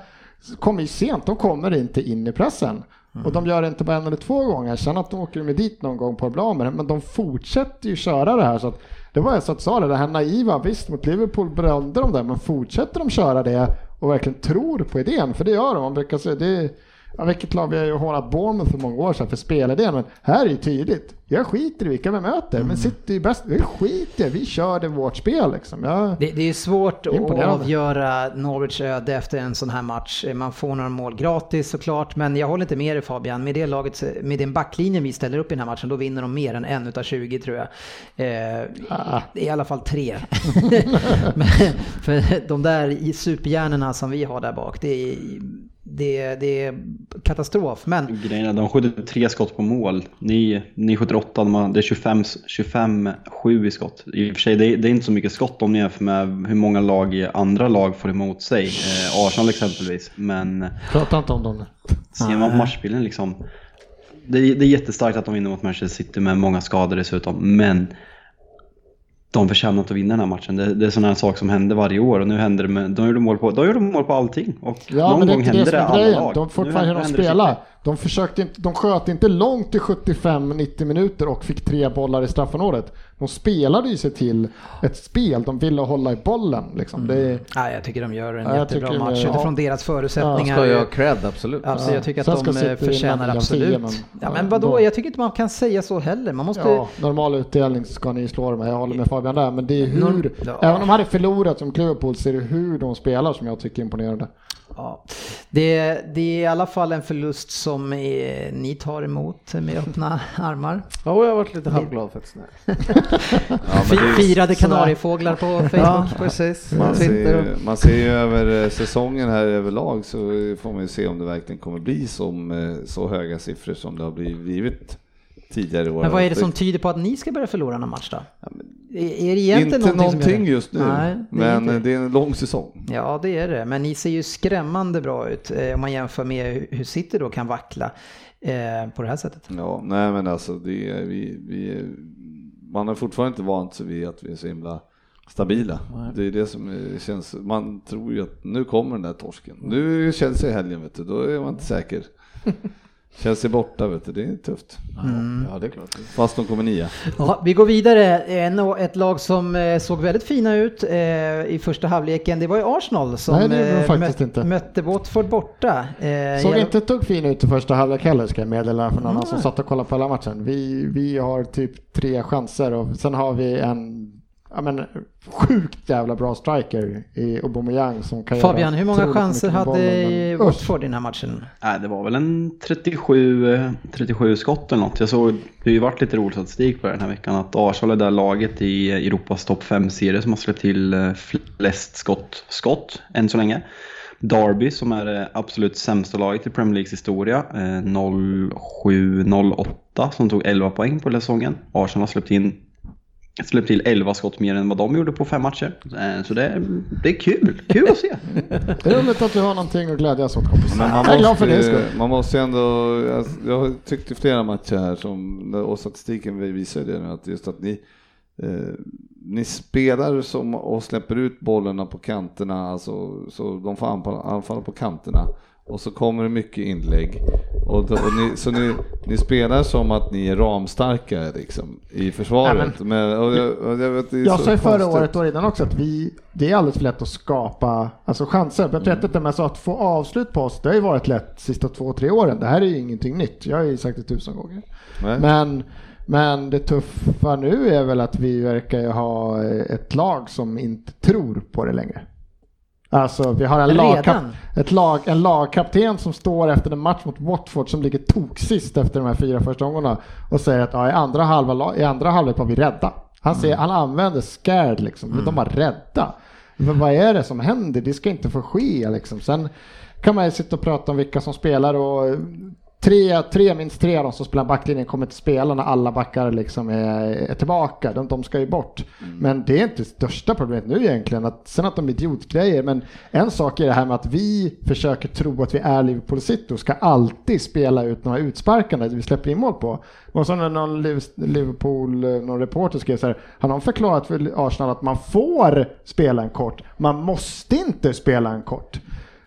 kommer ju sent, de kommer inte in i pressen. Och de gör det inte bara en eller två gånger, sen att de åker med dit någon gång på att med det, men de fortsätter ju köra det här. Så att, det var jag som sa det, det här naiva, visst mot Liverpool brände de det, men fortsätter de köra det och verkligen tror på idén, för det gör de, man brukar säga, det är, ja, vilket lag vi har ju hånat Bournemouth för många år sedan för spelidén, men här är ju tydligt, jag skiter i vilka vi möter, men City är bäst, vi skiter vi kör det vårt spel liksom. Jag, Det, det är svårt att avgöra Norwich öde efter en sån här match. Man får några mål gratis såklart, men jag håller inte med dig Fabian. Med det laget, med den backlinjen vi ställer upp i den här matchen, då vinner de mer än en utav 20 tror jag. Eh, Ah. I alla fall tre. men, för de där superhjärnorna som vi har där bak, det är, det, det är katastrof. Men Grejen är, de skjuter tre skott på mål. Ni, ni skjuter åtta, de har, det är 25 25-7 i skott. I och för sig, det är, det är inte så mycket skott om ni jämför med hur många lag i andra lag får emot sig. Eh, Arsenal exempelvis. Men pratar inte om dem. ser man på matchbilden liksom. Det är, det är jättestarkt att de vinner mot Manchester City med många skador dessutom. Men de förtjänar inte att vinna den här matchen. Det, det är sådana här saker som händer varje år och nu händer det med, de gjorde mål på, de gjorde mål på allting. Och Ja, någon det gång det händer det är alla lag. De fortfarande hur de det spelar. De, försökte inte, de sköt inte långt till 75-90 minuter och fick tre bollar i straffområdet. De spelade ju sig till ett spel, de ville hålla i bollen. Liksom. Det, ja, jag tycker de gör en Ja, jättebra match utifrån ja. deras förutsättningar. Ska jag cred, absolut. Alltså Ja. jag tycker Sen att ska de eh, förtjänar absolut. ligan 10, men- ja, ja, men vadå, då- jag tycker inte man kan säga så heller. Man måste... ja, normal utdelning så ska ni slå dem. Jag håller med Fabian där. Men det är hur, Norm- ja. även om de hade förlorat som Liverpool så är det hur de spelar som jag tycker är imponerande. Ja. Det, det är i alla fall en förlust som eh, ni tar emot med öppna armar. Ja, och jag har varit lite halvglad faktiskt. Ja, är- Firade kanariefåglar på Ja, Facebook. precis. Man ser, man ser ju över eh, säsongen här överlag så får man ju se om det verkligen kommer bli som, eh, så höga siffror som det har blivit tidigare år. Men vad är det som tyder på att ni ska börja förlora någon match då? Är, det egentligen Inte någonting, någonting just nu, Nej, det men inte. eh, det är en lång säsong. Ja, det är det. Men ni ser ju skrämmande bra ut eh, om man jämför med hur- City då kan vackla eh, på det här sättet. Ja, nej men alltså det är, vi, vi, man har fortfarande inte vant sig vid att vi är så himla stabila. Det är det som eh, känns, man tror ju att nu kommer den där torsken. Nu känns det i helgen vet du, då är man inte säker. Chelsea borta vet du, det är tufft. Ja, det är klart. Fast de kommer nia. Ja, vi går vidare. En, ett lag som eh, såg väldigt fina ut eh, i första halvleken, det var ju Arsenal som Nej, eh, faktiskt möt, inte. mötte Watford borta. Såg genom- inte ett dugg fin ut i första halvlek heller ska jag meddela för någon annan som Nej. satt och kollade på hela matchen. Vi, vi har typ tre chanser och sen har vi en ja, men, sjukt jävla bra striker i Aubameyang som kan Fabian, hur många chanser hade. Watford i den här matchen? Nej, det var väl en 37, eh, 37 skott eller något. Jag såg, det har ju varit lite rolig statistik på den här veckan, att Arsenal är det laget i Europas topp 5-serie som har släppt till eh, flest skott, skott än så länge. Derby som är det absolut sämsta laget i Premier Leagues historia, eh, 07-08 som tog 11 poäng på säsongen. Arsenal har släppt in släppt till 11 skott mer än vad de gjorde på fem matcher. Eh, Så det, är- det är kul, kul att se. Det är roligt att du har någonting att glädjas åt kompis. Men man jag är glad för skull. ju- man måste ju ändå, jag, jag har tyckt i flera matcher här som, och statistiken visar det nu, att just att ni, eh, ni spelar som och släpper ut bollarna på kanterna, alltså, så de får anfalla, anfalla på kanterna. Och så kommer det mycket inlägg. Och, då, och ni, så ni, ni spelar som att ni är ramstarka liksom, i försvaret. men, och jag, och jag, vet, det Jag så sa ju förra året och innan också att vi, det är alldeles för lätt att skapa alltså chanser. Jag vet inte, men så att få avslut på oss, det har ju varit lätt de sista två, tre åren. Det här är ju ingenting nytt. Jag har ju sagt det tusen gånger. Nej. Men, men det tuffa nu är väl att vi verkar ju ha ett lag som inte tror på det längre. Alltså vi har en, lagkap, lag, en lagkapten som står efter en match mot Watford som ligger toksist efter de här fyra första omgångarna och säger att ja, i andra halva, la- i andra halvlek var vi rädda. Han, säger, han använder scared liksom, de var rädda. Men vad är det som händer? Det ska inte få ske liksom. Sen kan man ju sitta och prata om vilka som spelar och tre, tre minst tre av de som spelar backlinjen kommer inte spela när alla backar liksom är, är tillbaka. De, de ska ju bort. Men det är inte det största problemet nu egentligen. Att, sen att de är idiotgrejer. Men en sak är det här med att vi försöker tro att vi är Liverpool City och ska alltid spela ut några utsparkande vi släpper in mål på. Och så när någon Liv- Liverpool, någon reporter skrev så här, har någon förklarat för Arsenal att man får spela en kort, man måste inte spela en kort.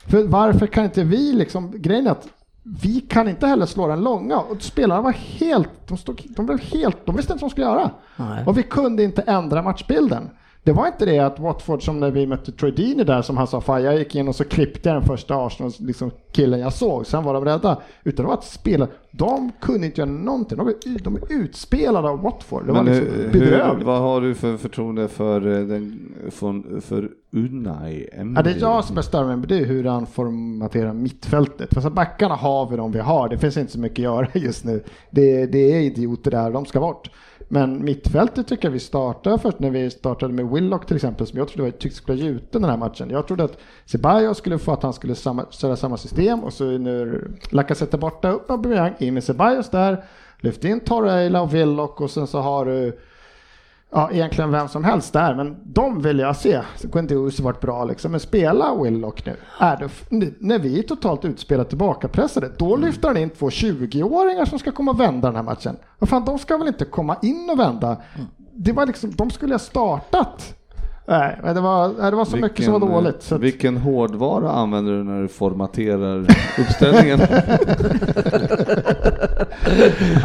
För varför kan inte vi liksom, grejen är att vi kan inte heller slå den långa och spelarna var helt, de, stod, de blev helt, de visste inte vad de skulle göra. Nej. Och vi kunde inte ändra matchbilden. Det var inte det att Watford som när vi mötte Troy Deeney där som han sa, fan jag gick in och så klippte jag den första Arsenal liksom killen jag såg, sen var de rädda. Utan det var att spela, de kunde inte göra någonting, de är, de är utspelade av Watford. Det var liksom bedrövligt. vad har du för förtroende för, eh, den, för, för Unai Emery? Ja, det är jag som är större med det är hur han formaterar mittfältet. För så backarna har vi de vi har, det finns inte så mycket att göra just nu. Det, det är idioter där, de ska bort. Men mittfältet tycker jag vi startar först när vi startade med Willock till exempel, som jag trodde var, tyckte skulle vara gjuten den här matchen. Jag trodde att Ceballos skulle få att han skulle samma, köra samma system och så nu Lacazette borta, upp med Aubameyang, in med Ceballos där, lyft in Torreira och Willock och sen så har du Ja, egentligen vem som helst där, men de vill jag se. Så Guendouzi varit bra liksom, men spela Willock nu. Är det, när vi är totalt utspelat tillbakapressade, då lyfter han in två 20-åringar som ska komma och vända den här matchen. Vad fan, de ska väl inte komma in och vända? Det var liksom, de skulle ha startat. Nej, det var, det var så mycket som var Vilken, dåligt. Så att, Vilken hårdvara använder du när du formaterar uppställningen?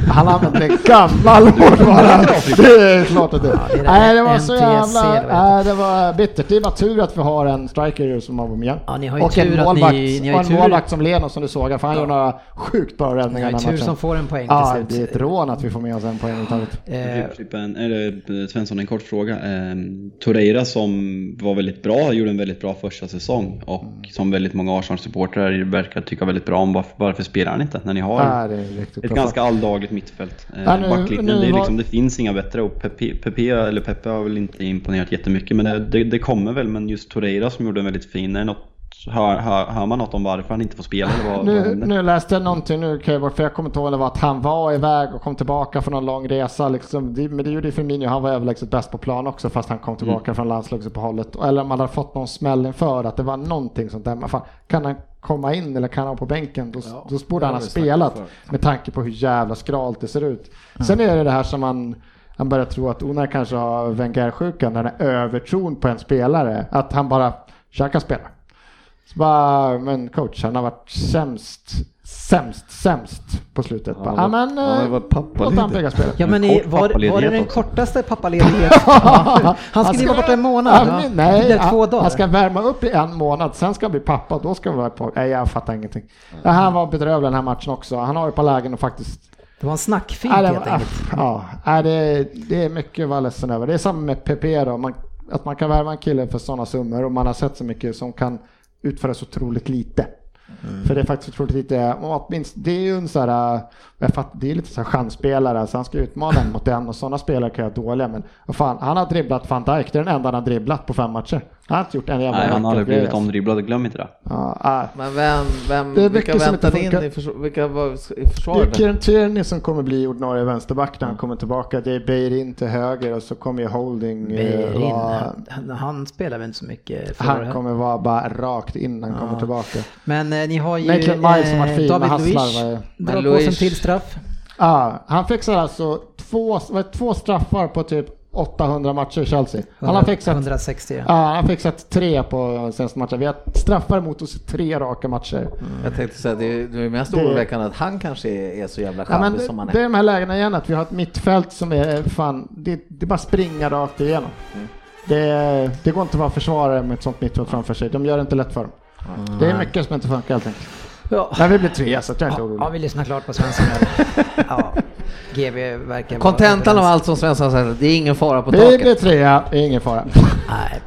han använde en gammal hårdvara. Det är klart att det... det är nej, det var så jävla... Nej, det var bittert. Det var tur att vi har en striker som Aubameyang. Ja, ni har ju och en tur att målvakt, ni- ni och en tur- målvakt som Leno som du såg, för han gör några sjukt bra Det räddningar den här tur matchen. som får en poäng Ja, till det är slut. ett rån att vi får med oss en poäng överhuvudtaget. Eh, en- eller, eh, Svensson, en kort fråga. Eh, Torreira som var väldigt bra, gjorde en väldigt bra första säsong och som väldigt många Arsenal-supportrar verkar tycka väldigt bra om. Varför, varför spelar han inte när ni har Ja, det är riktigt ett bra. Ganska alldagligt mittfält? Eh, Ja, nu- backlinjen, det, är liksom, det finns inga bättre och Pepe, Pepe, eller Pepe har väl inte imponerat jättemycket men det, det, det kommer väl. Men just Torreira som gjorde en väldigt fin, är något, hör, hör, hör man något om varför han inte får spela? Eller vad, vad Nu, händer? nu läste jag någonting nu, för jag kommer inte ihåg det var att han var iväg och kom tillbaka från en lång resa. Liksom. Det, men det gjorde ju Firmino, han var överlägset bäst på plan också fast han kom tillbaka från landslagsuppehållet. Eller om man hade fått någon smäll inför att det var någonting sånt där. Men fan, kan han komma in eller kan han på bänken då, då borde han ha spelat med tanke på hur jävla skralt det ser ut. Sen är det det här som man han börjar tro att Unai kanske har Wenger-sjukan, den här övertron på en spelare. Att han bara, jag kan spela. Så bara, men coach, han har varit sämst, sämst, sämst på slutet. Ja, han ja, men han eh, han pappaledig. prägla spelet. Ja men i, var, var det den kortaste pappaledigheten? han Han skulle ska- vara borta en månad. Ja, men nej, han, dagar. han ska värma upp i en månad, sen ska han bli pappa då ska han vara på. Nej, jag fattar ingenting. Ja, han var bedrövlig den här matchen också. Han har ju på lägen och faktiskt Det var en Ja, det, helt var- enkelt. ja, ja, det, det är mycket att vara ledsen över. Det är samma med PP då, man, att man kan värva en kille för sådana summor och man har sett så mycket som kan utföra så otroligt lite. Mm. För det är faktiskt otroligt lite, och åtminstone, det är ju en så här, äh, jag fattar, det är lite så här chansspelare, så han ska utmana en mot en och sådana spelare kan jag dåliga men fan, han har dribblat van Dijk, det är den enda han har dribblat på fem matcher. Han har inte gjort en jävla Nej, han har aldrig blivit alltså. omdribblad, glöm inte det. Ja, äh. Men vem, vem Det är vilka mycket som inte väntade in i, försvar, vilka var i Det är försvaret? Tierney som kommer bli ordinarie vänsterback när han kommer tillbaka. Det är Beirin till höger och så kommer ju Holding. eh, Beirin, vara- han, han spelar väl inte så mycket förra Han kommer vara bara rakt in när han kommer tillbaka. Men eh, ni har ju Maitland Miles som varit fin, men David Luiz drar på sig en till straff. Ja, han fixar alltså två, två straffar på typ 800 matcher i Chelsea. Han har fixat, 160. ja, han har fixat tre på senaste matchen. Vi har straffar mot oss tre raka matcher. Jag tänkte säga det är, det är mest oroväckande att han kanske är, är så jävla Ja, charmig det, som han det är är. de här lägena igen att vi har ett mittfält som är fan, det, det är bara springa rakt igenom. Det, det går inte att vara försvarare med ett sånt mittfält framför sig. De gör det inte lätt för dem. Det är mycket som inte funkar helt enkelt. Ja. Men vi blir trea så jag är inte orolig. Ja, vi lyssnar klart på Svensson. Ja, GV verkar Kontentan av allt som Svensson säger, det är ingen fara på Vi taket. blir trea, det är ingen fara. Nej,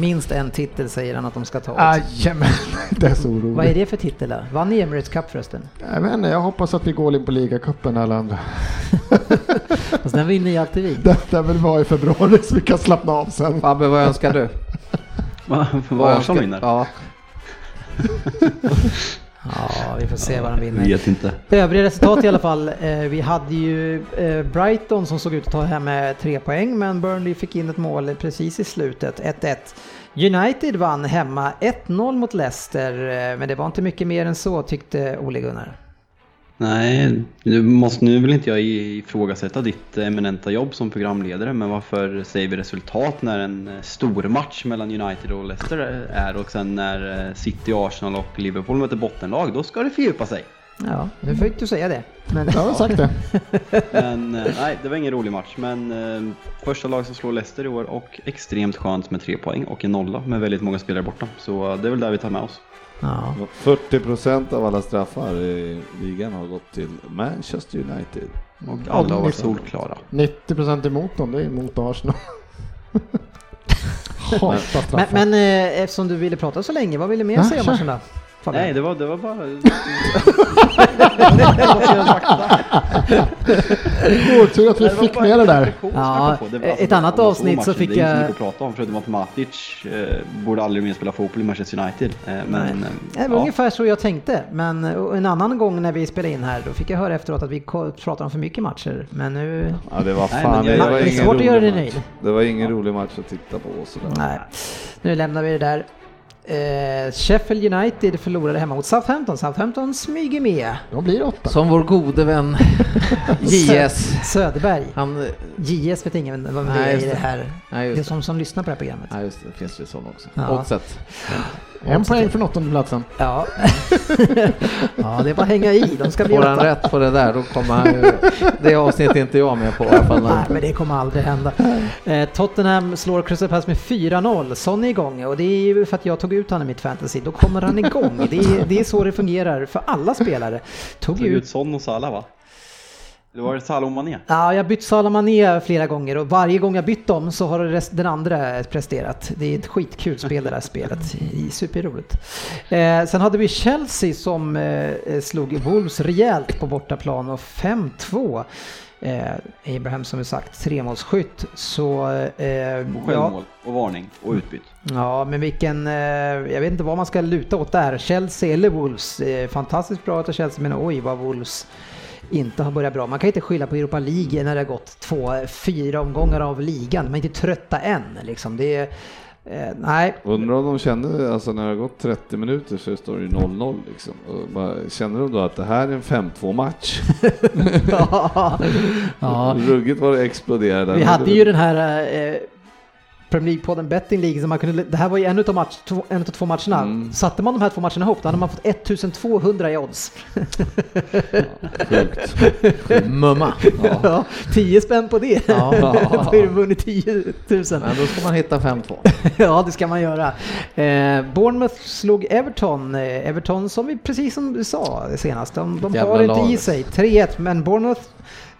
minst en titel säger han att de ska ta. Jajamän, det är så Vad är oroligt. det för titel då? Vann ni Emirates Cup förresten? Jag vet inte, jag hoppas att vi går in på ligacupen eller andra. Fast den vinner ju alltid vi. Det där vill vara i februari så vi kan slappna av sen. Fabbe, vad önskar du? Vad Arsenal önskar- vinner? Ja. Ja, vi får se vad de vinner. Vet inte. Övriga resultat i alla fall. Eh, vi hade ju eh, Brighton som såg ut att ta hem med tre poäng men Burnley fick in ett mål precis i slutet, 1-1. United vann hemma 1-0 mot Leicester eh, men det var inte mycket mer än så tyckte Ole Gunnar. Nej, nu, måste, nu vill inte jag ifrågasätta ditt eminenta jobb som programledare, men varför säger vi resultat när en eh, stor match mellan United och Leicester är och sen när eh, City, Arsenal och Liverpool möter bottenlag, då ska det fördjupa sig. Ja, nu fick du säga det. Men Jag har sagt det. Men eh, nej, det var ingen rolig match, men eh, första lag som slår Leicester i år och extremt skönt med tre poäng och en nolla med väldigt många spelare borta. Så det är väl där vi tar med oss. Ja. 40% av alla straffar i ligan har gått till Manchester United. Och alla har varit solklara. 90% emot dem, det är emot Arsenal. Men, straffar. men eh, eftersom du ville prata så länge, vad vill du mer säga om matchen då? Fabian? Nej, det var, det var bara... Otur att vi fick med det där. Ja, ett annat avsnitt så fick Det är inte jag- så mycket att prata om förutom att Matic eh, borde aldrig mer spela fotboll i Manchester United. Eh, men, eh, Det var ja. ungefär så jag tänkte, men en annan gång när vi spelade in här, då fick jag höra efteråt att vi pratar om för mycket matcher. Men nu... Ja, det var Nej, fan, men jag- det det var är ingen svårt att göra match. nöjd. Det var ingen rolig match att titta på sådär. Nej, nu lämnar vi det där. Eh, Sheffield United förlorade hemma mot Southampton. Southampton smyger med. De blir åtta. Som vår gode vän JS. Söderberg. Han, JS vet ingen vad det är i det. här. Nej, Det är som som lyssnar på det här programmet. Ja, just det. Det finns ju sån också. Ja. Oddset. En poäng från åttondeplatsen. Ja. ja, det är bara att hänga i. De ska bli Får han åtta. rätt på det där, då kommer han ju... Det avsnittet är inte jag med på i alla fall. Nej, men det kommer aldrig hända. Eh, Tottenham slår Crystal Palace med 4-0. Son är igång och det är ju för att jag tog ut honom i mitt fantasy. Då kommer han igång. Det är, det är så det fungerar för alla spelare. Tog Tog ut Son och Salah va? Det var det Salah och Mané? Ja, jag har bytt Salah Mané flera gånger och varje gång jag bytt dem så har den andra presterat. Det är ett skitkul spel det där spelet. Det är Superroligt. Eh, sen hade vi Chelsea som eh, slog Wolves rejält på bortaplan och 5-2. Eh, Abraham som vi sagt, tremålsskytt. Så eh, Och ja, självmål och varning och utbytt. ja, men vilken, eh, jag vet inte vad man ska luta åt där. Chelsea eller Wolves. Eh, fantastiskt bra av Chelsea, men oj vad Wolves inte har börjat bra. Man kan inte skylla på Europa League när det har gått två, fyra omgångar av ligan. Man är inte trötta än liksom. Det är, eh, nej. Undrar om de kände, alltså när det har gått 30 minuter så står det ju 0-0 liksom. Bara, känner de då att det här är en 5-2 match? ja. Ruggigt vad det exploderade. Vi hade ju den här eh, Premier League-podden Betting League, så man kunde, det här var ju en utav, match, två, en utav två matcherna. Mm. Satte man de här två matcherna ihop, då hade man fått 1200 i odds. Sjukt. Mumma. Ja, 10 spänn på det. Ja. Då har du vunnit 10 000. Men då ska man hitta 5-2. Ja, det ska man göra. Eh, Bournemouth slog Everton. Eh, Everton som vi, precis som du sa senast, de, de har inte i sig. 3-1, men Bournemouth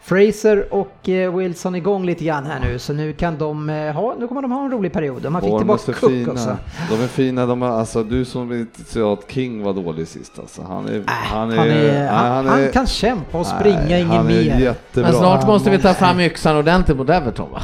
Fraser och eh, Wilson igång lite grann här nu, så nu kan de eh, ha, nu kommer de ha en rolig period. De har fick tillbaka är Cook fina. också. De är fina, de är, alltså du som inte sa att King var dålig sist alltså. Han är, Äh, han, är, han, nej, han, är- kan kämpa och springa, nej, ingen han är mer. jättebra. Men snart måste vi ta fram yxan ordentligt mot Everton va?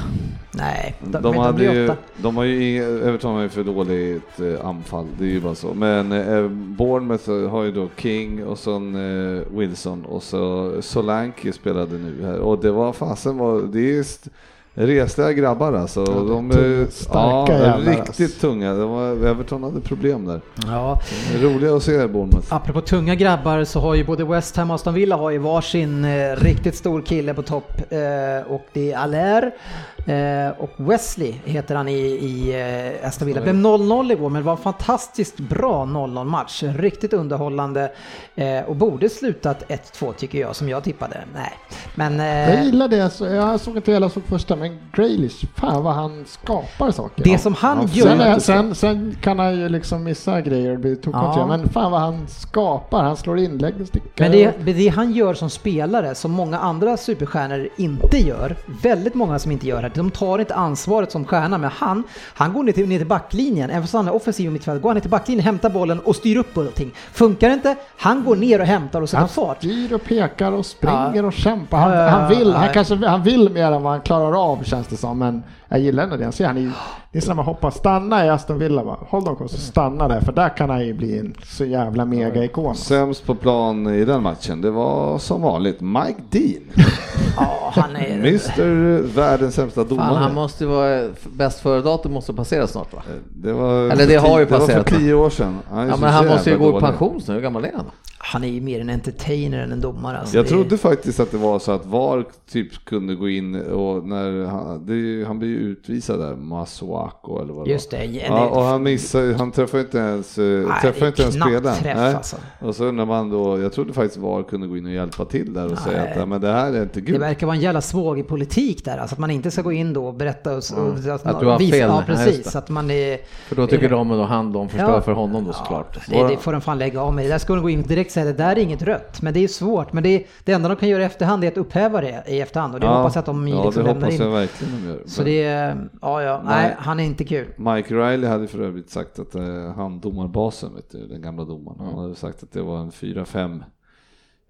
Nej, de, De, de hade blir ju, åtta. de har ju, Everton har ju för dåligt eh, anfall, det är ju bara så. Men eh, Bournemouth har ju då King och sen eh, Wilson och så Solanke spelade nu här och det var fasen var, det är st- resiga grabbar alltså. Ja, de är starka ja, jävlar, riktigt alltså. tunga. De var, Everton hade problem där. Ja, Det är roliga att se Bournemouth. Apropå tunga grabbar så har ju både West Ham och Aston Villa har ju varsin eh, riktigt stor kille på topp eh, och det är Allaire eh, och Wesley heter han i, i eh, Aston Villa. Blev 0-0 igår men det var en fantastiskt bra 0-0 match. Riktigt underhållande eh, och borde slutat 1-2 tycker jag som jag tippade. Nej, men Jag eh, gillar det, så jag såg inte hela, såg första, men Grealish, fan vad han skapar saker. det som han Ja, gör... Sen, är- sen, sen kan han ju liksom missa grejer och bli tokkontrollerad, Ja. men fan vad han skapar. Han slår inlägg och stickar. Men det, det det han gör som spelare, som många andra superstjärnor inte gör, väldigt många som inte gör det, de tar inte ansvaret som stjärna, men han, han går ner till, ner till backlinjen, även fast han är offensiv mittfältare, går han ner till backlinjen, hämtar bollen och styr upp allting. Funkar det inte, han går ner och hämtar och sätter han fart. styr och pekar och springer Ja. och kämpar. Han, han vill, han kanske han vill mer än vad han klarar av känns det som. Men jag gillar ändå det. Han ser, han är, det är som när man hoppar, stanna i Aston Villa bara. Håll dem kvar så stanna där, för där kan han ju bli en så jävla mega-ikon. Sämst på plan i den matchen, det var som vanligt Mike Dean. Ja, han är... Mr världens sämsta domare. Fan, han måste ju vara bäst före datum måste passera snart va? Det var Eller det har ju Det var passerat, för tio år sedan. Han Ja men han måste ju gå i pension snart, hur gammal är han? Han är ju mer en entertainer än en domare. Alltså. Jag Det- trodde faktiskt att det var så att VAR typ kunde gå in och när han, det, han blir ju utvisad där, Masuako eller vad det Just var. det. en- Ja, och han missar han träffar inte ens, eh, träffar inte ens spelaren. träff, Nej. alltså. Och så när man då, jag trodde faktiskt VAR kunde gå in och hjälpa till där och säga Nej. att ja, men det här är inte Det gult. verkar vara en jävla svågerpolitik där, alltså att man inte ska gå in då och berätta och, och Att du har visa- fel. Ja, Ja, precis. det. Att man är... För då tycker de att han de förstör Ja. för honom då såklart. Det, det får de fan lägga av med. Det där ska de gå in och direkt säga det där är inget rött. Men det är svårt. Men det, det enda de kan göra i efterhand är att upphäva det i efterhand. Och det hoppas jag att de ja, liksom det lämnar hoppas jag in. verkligen de gör. Så det ja ja, nej, Nej. han är inte kul. Mike Riley hade för övrigt sagt att eh, han domarbasen, vet du, den gamla domaren, han hade sagt att det var en fyra, fem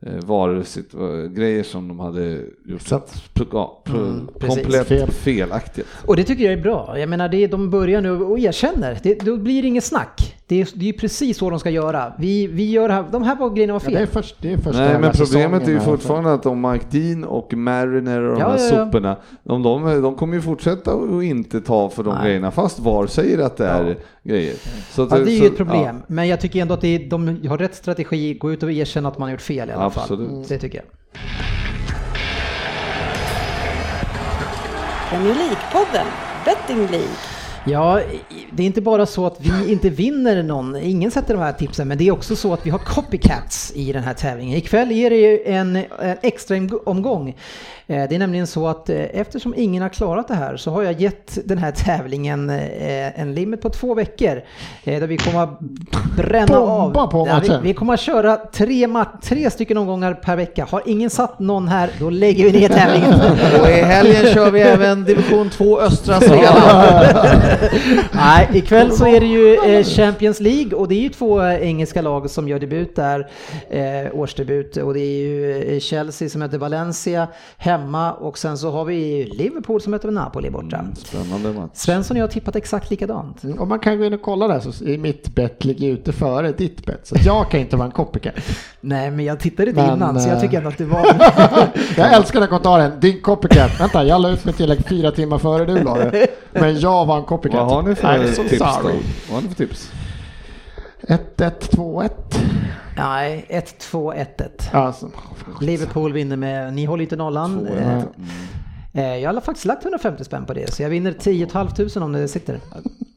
eh, varusitu- grejer som de hade gjort så att, ja, Mm, komplett Fel. felaktigt. Och det tycker jag är bra. Jag menar, det, de börjar nu och erkänner. Det, då blir det inget snack. Det är, det är ju precis så de ska göra. Vi, vi gör det här, de här grejerna var Ja, det är fel. först, det är första Nej men problemet är ju fortfarande att om Mike Dean och Mariner och de Ja, här ja, soporna, om de, de kommer ju fortsätta att inte ta för de Nej. grejerna fast VAR säger att det är grejer. Så att Ja, det är ju ett problem. Men jag tycker ändå att det är, de har rätt strategi. Gå ut och erkänna att man har gjort fel i alla Absolut. fall. Det tycker jag. Premier League-podden, Betting League. Ja, det är inte bara så att vi inte vinner någon, ingen sätter de här tipsen, men det är också så att vi har copycats i den här tävlingen. Ikväll är det ju en, en extra omgång. Eh, Det är nämligen så att eh, eftersom ingen har klarat det här så har jag gett den här tävlingen eh, en limit på två veckor. Där vi kommer att bränna Bomba av. på Ja, vi, matchen. vi kommer att köra tre, tre stycken omgångar per vecka. Har ingen satt någon här, då lägger vi ner tävlingen. Och i helgen kör vi även division 2 östra Svealand. Nej, ikväll så är det ju Champions League och det är ju två engelska lag som gör debut där, årsdebut. Och det är ju Chelsea som möter Valencia hemma och sen så har vi Liverpool som möter Napoli borta. Spännande match. Svensson och jag har tippat exakt likadant. Mm, Om man kan gå in och kolla där så är mitt bett ligger ute före ditt bett. Så jag kan inte vara en copycat. Nej, men jag tittade inte Men, innan så jag eh, tycker ändå att det var... Jag älskar den kommentaren. Din copycat. Vänta, jag la ut mitt tillägg fyra timmar före du la det. Men jag var en copycat. Vad har ni för I'm so tips då? sorry. Vad har ni för tips? 1-1, 2-1. Nej, 1-2, 1-1. Alltså, Liverpool vinner med, ni håller inte nollan. Eh. Eh, Jag har faktiskt lagt 150 spänn på det, så jag vinner 10 500 om det sitter.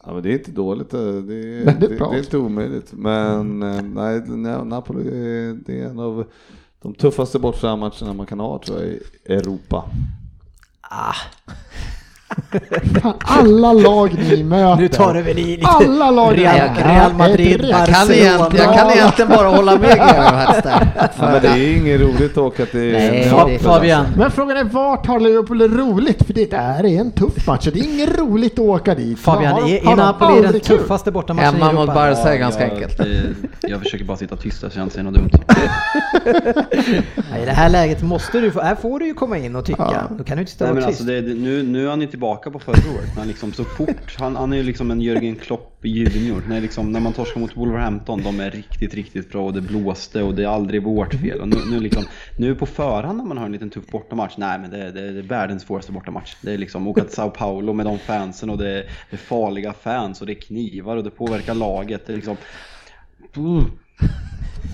Ja, men det är inte dåligt, det är, det, det, bra. det är inte omöjligt. Men eh, nej, Na- Napoli är- det är en av de tuffaste bortframmatcherna man kan ha tror jag i Europa. Fan, Alla lag ni möter. Nu tar du väl i lite. Alla lag ni Real- möter. Real Madrid, Ett Jag kan, Barcelona. egentligen, jag kan egentligen bara hålla med Gerhard där. Ja, men det är inget roligt att åka till Nej, det- Fabian, Men frågan är vart har Liverpool roligt? För det där är en tuff match. Det är inget roligt att åka dit. Fabian, Har- är, har Napoli den tuffaste bortamatchen i Hemma mot Europa? Barca är ganska enkelt. det- jag försöker bara sitta tyst så jag inte säger något dumt. Nej, I det här läget måste du, få- här får du ju komma in och tycka. Ja. Då kan du inte stå Nej, och men vara alltså tyst. det, nu, han ju tillbaka på förra året. Han liksom så fort, han, han är ju liksom en Jörgen Klopp junior. När, liksom, när man torskar mot Wolverhampton, de är riktigt, riktigt bra och det blåste och det är aldrig vårt fel. Och nu, nu, liksom, nu på förhand när man har en liten tuff bortamatch, nej men det, det, det är världens svåraste bortamatch. Det är liksom åka till Sao Paulo med de fansen och det, är- det är farliga fans och det är knivar och det påverkar laget. Det är liksom... Mm.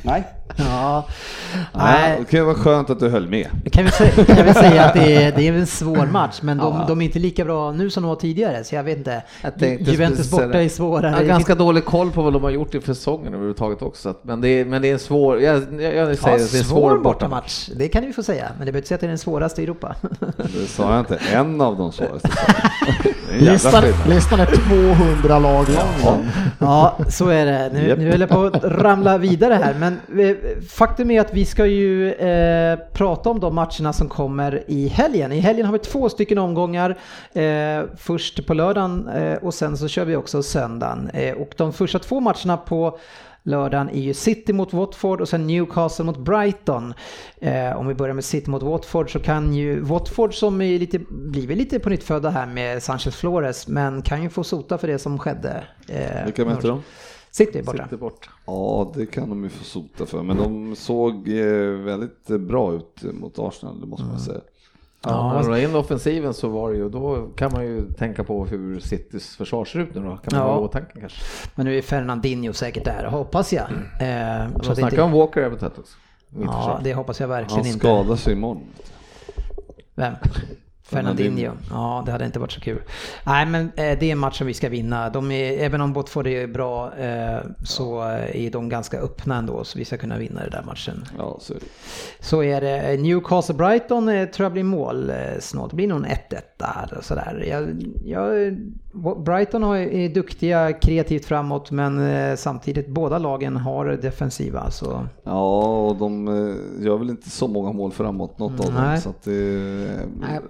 Nej. Ja. Ja, Nej, det kan vara skönt att du höll med. kan vi säga, kan vi säga att det är, det är en svår match, men de, de är inte lika bra nu som de var tidigare, så jag vet inte. Jag Juventus borta är svårare. Jag har ganska dålig koll på vad de har gjort inför säsongen överhuvudtaget också. Men det är, men det är en svår, jag, jag, jag säger Ja, det är en svår svår bortamatch. det kan du få säga, men det behöver inte säga att det är den svåraste i Europa. Det sa jag inte. En av de svåraste. Listan, listan är 200 lag lång. Ja, så är det. Nu, nu höll jag på att ramla vidare här, men eh, faktum är att vi ska ju eh, prata om de matcherna som kommer i helgen. I helgen har vi två stycken omgångar. Eh, först på lördagen eh, och sen så kör vi också söndagen. Eh, och de första två matcherna på lördagen är ju City mot Watford och sen Newcastle mot Brighton. Eh, om vi börjar med City mot Watford så kan ju Watford som är lite, blivit lite på nytt födda här med Sanchez Flores men kan ju få sota för det som skedde. Eh, Vilka möter de? City borta. Sitter bort. Ja, det kan de ju få sota för. Men de såg eh, väldigt bra ut mot Arsenal, det måste man säga. Ja, när du drar in offensiven så var det ju, då kan man ju tänka på hur Citys försvar ser ut nu då. Kan man Ja. ha i åtanke kanske. Men nu är Fernandinho säkert där, hoppas jag. Eh, så att snacka inte, om Walker eventuellt också. ja, Mittförsvar. det hoppas jag verkligen Han inte. skadar sig imorgon. Vem? Fernandinho. Ja, det hade inte varit så kul. Nej, men eh, det är en match som vi ska vinna. De är, även om Watford är bra eh, så är de ganska öppna ändå, så vi ska kunna vinna den där matchen. Ja, så är det. Så är det. Newcastle-Brighton eh, tror jag blir mål eh, snart. Det blir nog en 1-1 där och sådär. Jag, jag, Brighton har, är duktiga kreativt framåt men eh, samtidigt båda lagen har defensiva. Så Ja, och de eh, gör väl inte så många mål framåt, något av dem. Nej. Så att det,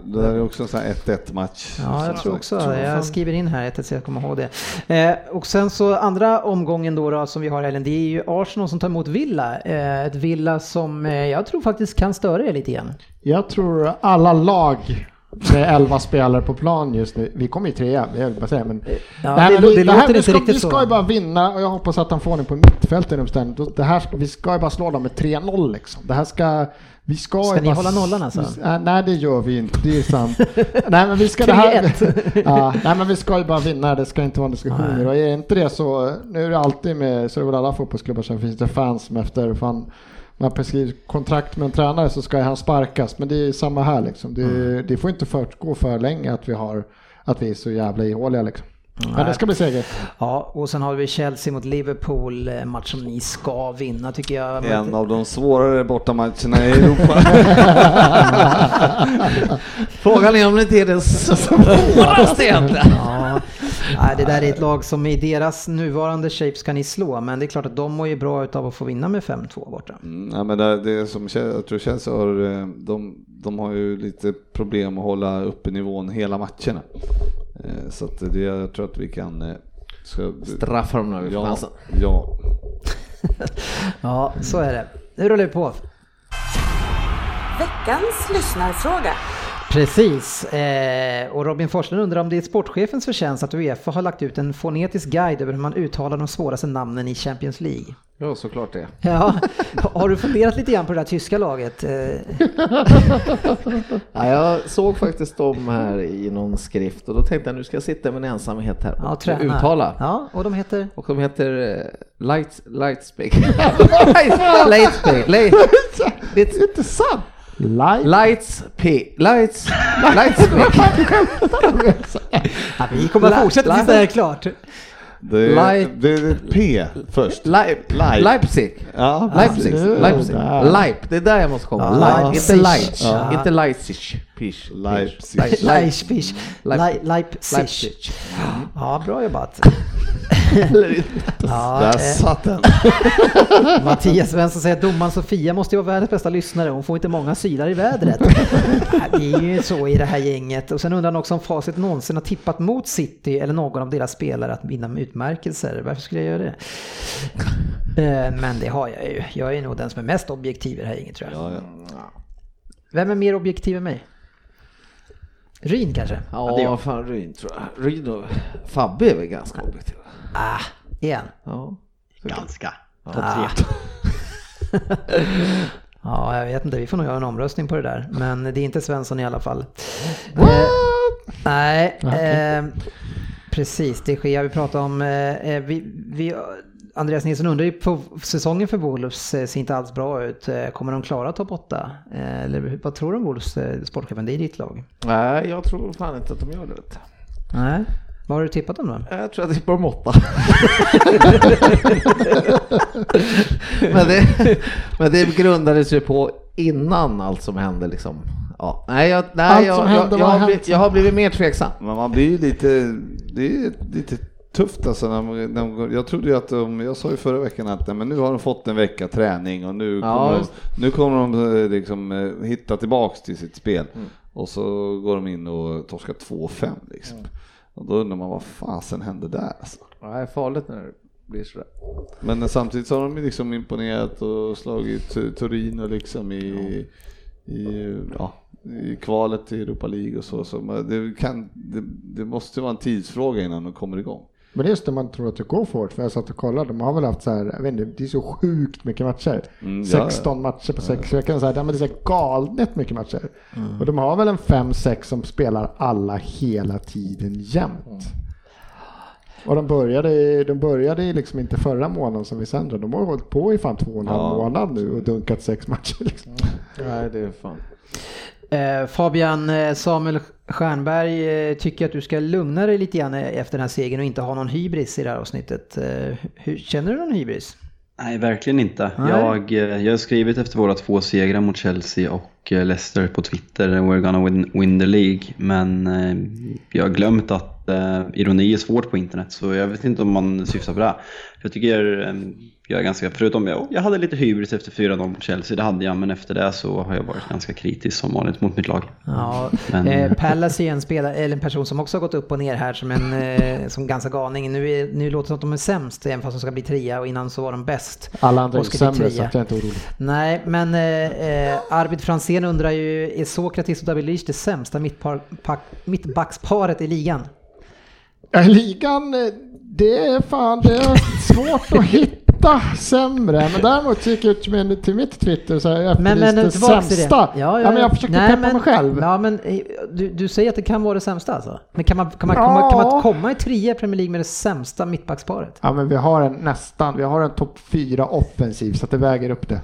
det där är också en sån här 1-1 match. Ja, jag tror också Jag skriver in här ett så jag kommer ihåg det. Eh, och sen så andra omgången då, då som vi har i helgen, det är ju Arsenal som tar emot Villa. Eh, ett Villa som eh, jag tror faktiskt kan störa er lite grann. Jag tror alla lag med 11 spelare på plan just nu, vi kommer ju trea, det är bara säga, men... Ja, Nej, det, men vi- det, det här- vi ska, Vi ska ju bara vinna och jag hoppas att han får den på mittfältet. Det här, vi ska ju bara slå dem med 3-0 liksom. Det här ska... Vi ska, Ska ni bara, hålla nollan alltså? Vi- nej det gör vi inte, det är sant. nej men vi ska det här... 3-1. ja, nej men vi ska ju bara vinna, det ska inte vara diskussioner. Och är inte det så, nu är det alltid med, så är det väl alla fotbollsklubbar som finns det fans som efter fan man har skrivit kontrakt med en tränare så ska han sparkas. Men det är samma här liksom. Det, Mm. det får inte förgå för länge att vi har att vi är så jävla ihåliga liksom. Men det ska bli seger. Ja, och sen har vi Chelsea mot Liverpool, en match som ni ska vinna tycker jag. En av de svårare bortamatcherna i Europa. Frågan är om det inte är den svåraste egentligen. Ja, nej, det där är ett lag som i deras nuvarande shape ska ni slå, men det är klart att de mår ju bra utav att få vinna med 5-2 borta. Mm, ja, men det, det som jag tror Chelsea har, eh, de, de har ju lite problem att hålla uppe nivån hela matcherna. Eh, Så att det, jag tror att vi kan... eh, Ska, Straffa dem nu. ja, Alltså. ja. Ja, så är det. Nu rullar vi på. Veckans lyssnarfråga. Precis, eh, och Robin Forslund undrar om det är sportchefens förtjänst att Uefa har lagt ut en fonetisk guide över hur man uttalar de svåraste namnen i Champions League. Ja, såklart det. Ja, har du funderat lite grann på det där tyska laget? Eh, Ja, jag såg faktiskt dem här i någon skrift och då tänkte jag nu ska jag sitta med en ensamhet här ja, och träna. uttala. Ja, och de heter? Och de heter eh, Light, Lightspeak. Lightspeak. Light, Det är inte sant! Live. Lights P. Lights. Lights. Ja, vi kommer att fortsätta tills det är klart. Det är, Light- det är P först. Leip, Leip. Leipzig. Ja, Leipzig. Leipzig. Leip, det är där jag måste komma. Ja, Leip, inte Leipzig. Ja. Inte Leipzig. Pisch. Leipzig. Leip- Leipzig. Leip- Leip- Leipzig. Leipzig. Ja, bra jobbat. Eller inte. Ja, Där eh, satt den. Mattias Svensson säger att domaren Sofia måste ju vara världens bästa lyssnare. Hon får inte många sylar i vädret. Det är ju så i det här gänget. Och sen undrar han också om Facit någonsin har tippat mot City eller någon av deras spelare att vinna med utmärkelser. Varför skulle jag göra det? Eh, Men det har jag ju. Jag är nog den som är mest objektiv i det här gänget tror jag. Ja, ja. Vem är mer objektiv än mig? Ryn kanske? Ja, fan Ryn tror jag. Ryn och Fabbe är väl ganska objektiva. Ah, igen. Ja. Ganska. Ah. ja, jag vet inte. Vi får nog göra en omröstning på det där. Men det är inte Svensson i alla fall. Eh, nej, eh, precis. Det sker. Vi pratar om... Eh, eh, vi, vi, Andreas Nilsson undrar ju på säsongen för Wolves eh, ser inte alls bra ut. Eh, Kommer de klara topp 8? Eh, eller vad tror du om Wolves sportchefen? Det är ditt lag. Nej, jag tror fan inte att de gör det. Nej. Vad har du tippat om då? Jag tror att det är på de åtta. men, det, men det grundades ju på innan allt som hände liksom. Ja, nej, jag, nej, Allt jag, som jag, hände, jag, vad har blivit, jag har blivit mer tveksam. Men man blir ju lite, det är lite tufft alltså. När när jag trodde ju att de, jag sa ju förra veckan att men nu har de fått en vecka träning och nu Ja, kommer, de, just nu kommer de eh, liksom eh, hitta tillbaks till sitt spel. Mm. Och så går de in och torskar 2-5 liksom. Mm. Och då undrar man vad fasen hände där alltså. Ja, det är farligt när det blir sådär. Men samtidigt så har de ju liksom imponerat och slagit Torino liksom i, i, ja, i kvalet till Europa League och så. så det, kan, det, det måste vara en tidsfråga innan de kommer igång. Men det är just det man tror att det går fort, för jag satt och kollade, de har väl haft så här, jag vet inte, det är så sjukt mycket matcher. Mm, ja, ja. 16 matcher på sex veckor, så här, ja, det är så här galet mycket matcher. Mm. Och de har väl en 5-6 som spelar alla hela tiden jämt. Mm. Och de började, de började liksom inte förra månaden som vi sände, de har hållit på i fan två och en halv Ja. månad nu och dunkat sex matcher. Liksom. Nej, det är fan. Eh, Fabian eh, Samuel Stjernberg eh, tycker att du ska lugna dig lite grann efter den här segern och inte ha någon hybris i det här avsnittet. Hur, känner du någon hybris? Nej, verkligen inte. Nej. Jag, jag har skrivit efter våra två segrar mot Chelsea och eh, Leicester på Twitter, we're gonna win, win the League. Men eh, jag har glömt att eh, ironi är svårt på internet, så jag vet inte om man syftar på det. Jag tycker jag är ganska, förutom jag, jag hade lite hybris efter 4-0 mot Chelsea, det hade jag, men efter det så har jag varit ganska kritisk som vanligt mot mitt lag. Ja, Men- eh, Pallas är en, spelare, eller en person som också har gått upp och ner här som en eh, som ganska galning. Nu, är, nu låter det som att de är sämst, även fast de ska bli trea och innan så var de bäst. Alla andra är Och ju ska bli sämre så jag är inte orolig. Nej, men eh, eh, Arvid Fransén undrar ju, är Sokratis och David Lish det sämsta mittpar, pack, mittbacksparet i ligan? Ja, ligan, eh, det är fan det är svårt att hitta sämre. Men däremot gick jag ut med till mitt Twitter så jag Men, men tillbaks till det. sämsta. Ja, men jag försökte Nej, peppa men- mig själv. Ja, men eh, du, du säger att det kan vara det sämsta alltså? Men kan man, kan man, kan man, kan man Ja. komma i trea i Premier League med det sämsta mittbacksparet? Ja, men vi har en nästan, vi har en topp fyra offensiv så att det väger upp det.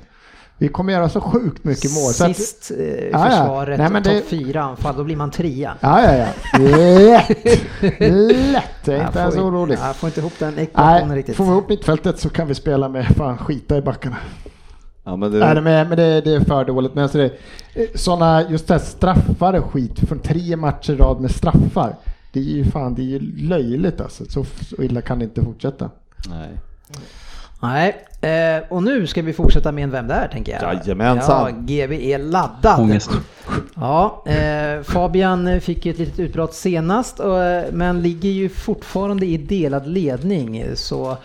Vi kommer göra så sjukt mycket mål. Sist eh, Ja, ja. försvaret, Nej, men topp fyra anfall, då blir man trea. ja, ja, ja. Lätt! Lätt! Jag är inte ens får, orolig. Jag får inte ihop den ekvationen riktigt. får vi upp mittfältet så kan vi spela med fan skita i backarna. Ja, men det, Nej, men, men det, det är för dåligt. Men alltså det, såna, just det här straffar och skit från tre matcher i rad med straffar. Det är ju fan, det är ju löjligt alltså. Så, så illa kan det inte fortsätta. nej. Nej, eh, och nu ska vi fortsätta med en Vem där tänker jag. Jajamensan. Ja, GB är laddad. Ångest. Ja, eh, Fabian fick ju ett litet utbrott senast, och, eh, men ligger ju fortfarande i delad ledning. Så,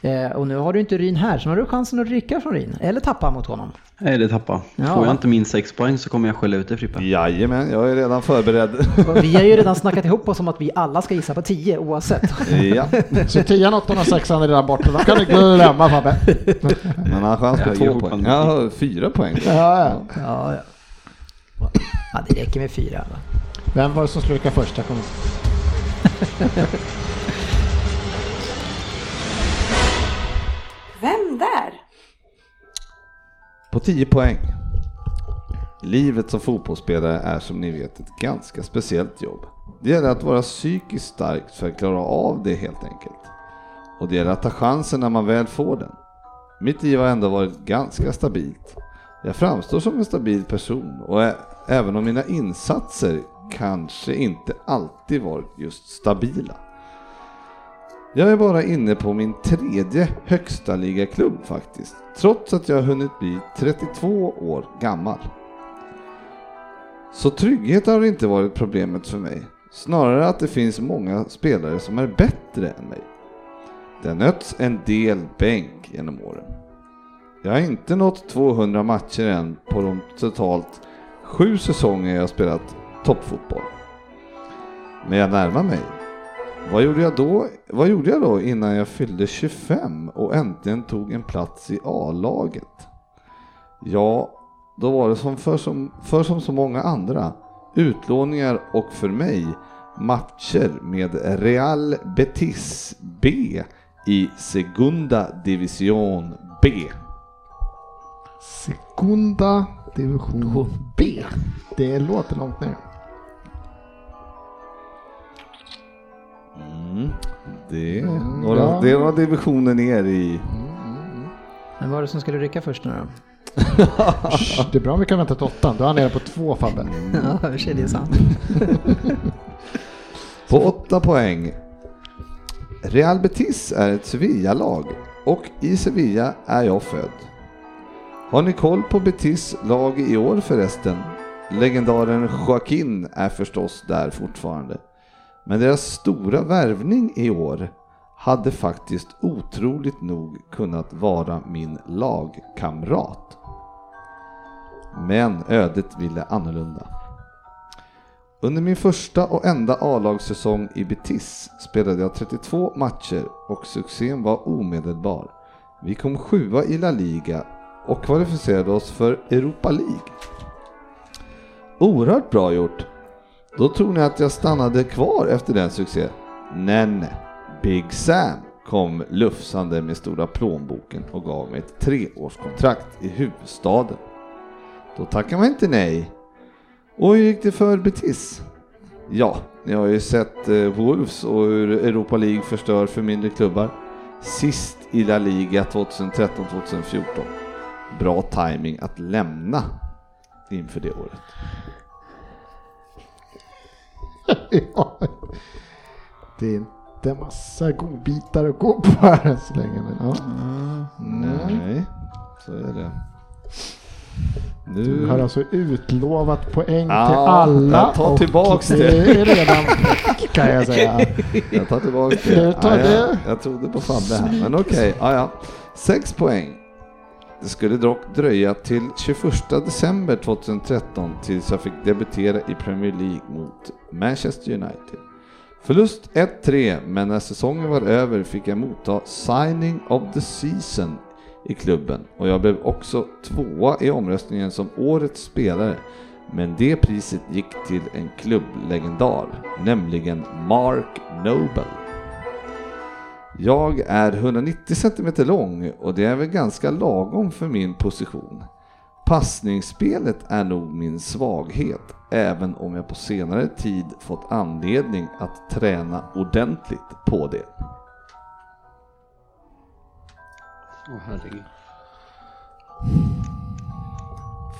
eh, och nu har du inte Ryn här, så nu har du chansen att rycka från Ryn, eller tappa mot honom. Nej, det tappar. Ja. Får jag inte minst sex poäng så kommer jag skälla ut dig Frippe. Jajamän, jag är redan förberedd. Och vi har ju redan snackat ihop oss om att vi alla ska gissa på 10 oavsett. ja, Så 10, 8 och 6 är redan borta. De kan du glömma Fabbe. men han har chans på Jag ger två poäng. fortfarande Ja, fyra poäng. Ja, ja. Ja, ja. ja det räcker med fyra. Va? Vem var det som slukade första? Kom. Vem där? På 10 poäng. Livet som fotbollsspelare är som ni vet ett ganska speciellt jobb. Det gäller att vara psykiskt stark för att klara av det helt enkelt. Och det gäller att ta chansen när man väl får den. Mitt liv har ändå varit ganska stabilt. Jag framstår som en stabil person och även om mina insatser kanske inte alltid varit just stabila. Jag är bara inne på min tredje högsta ligaklubb faktiskt, trots att jag har hunnit bli 32 år gammal. Så trygghet har inte varit problemet för mig, snarare att det finns många spelare som är bättre än mig. Det har nötts en del bänk genom åren. Jag har inte nått 200 matcher än på de totalt sju säsonger jag har spelat toppfotboll. Men jag närmar mig. Vad gjorde jag då? Vad gjorde jag då innan jag fyllde 25 och äntligen tog en plats i A-laget? Ja, då var det som för, som för som så många andra utlåningar och för mig matcher med Real Betis B i Segunda Division B. Sekunda division B. Det låter långt ner. Mm, det, är Mm, några, ja. det är några divisioner ner i... Men vad var det som skulle rycka först nu då? Shh, Det är bra om vi kan vänta till åttan. Då är han nere på två Fabbe. Ja, i och det är sant. På åtta poäng. Real Betis är ett Sevilla-lag och i Sevilla är jag född. Har ni koll på Betis lag i år förresten? Legendaren Joaquin är förstås där fortfarande. Men deras stora värvning i år hade faktiskt otroligt nog kunnat vara min lagkamrat. Men ödet ville annorlunda. Under min första och enda A-lagssäsong i Betis spelade jag 32 matcher och succén var omedelbar. Vi kom sjua i La Liga och kvalificerade oss för Europa League. Oerhört bra gjort. Då tror ni att jag stannade kvar efter den succén? Nej, nej. Big Sam kom lufsande med stora plånboken och gav mig ett treårskontrakt i huvudstaden. Då tackar man inte nej. Och hur gick det för Betis? Ja, ni har ju sett eh, Wolves och hur Europa League förstör för mindre klubbar. Sist i La Liga 2013-2014. Bra timing att lämna inför det året ja. Det är inte massa godbitar att gå på här än så länge. Men, ja. Nej, så är det. Du Nu... har alltså utlovat poäng Ja, till alla. jag tar tillbaks det. det. är redan kan jag säga. Jag tar tillbaka Du det. tar Ja, jag, det. jag trodde på Fabbe här, men okej. Ja, ja. Sex poäng. Det skulle dock dröja till 21 december 2013 tills jag fick debutera i Premier League mot Manchester United. Förlust 1-3, men när säsongen var över fick jag motta signing of the season i klubben och jag blev också tvåa i omröstningen som årets spelare. Men det priset gick till en klubblegendar, nämligen Mark Noble. Jag är 190 cm lång och det är väl ganska lagom för min position. Passningsspelet är nog min svaghet, även om jag på senare tid fått anledning att träna ordentligt på det. Åh herregud.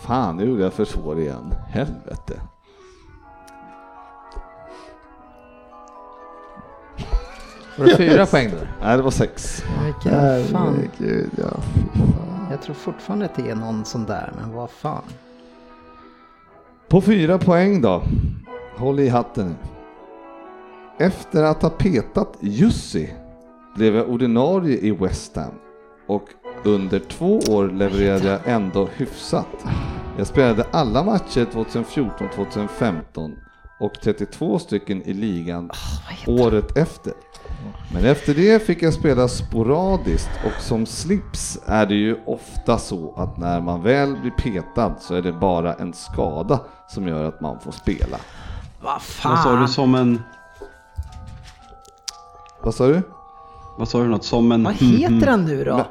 Fan, nu är jag för svår igen. Helvete. Var det fyra poäng där? Nej, det var sex. Vilken fan. Herregud, ja. Fy fan. Jag tror fortfarande att det är någon sån där, men vad fan. På fyra poäng då. Håll i hatten nu. Efter att ha petat Jussi blev jag ordinarie i West Ham och under två år levererade jag ändå hyfsat. Jag spelade alla matcher 2014-2015 och 32 stycken i ligan året efter. Men efter det fick jag spela sporadiskt och som slips är det ju ofta så att när man väl blir petad så är det bara en skada som gör att man får spela. Vad fan. Vad sa du som en... Vad sa du? Vad sa du något? Som en... Vad heter han nu då? Men-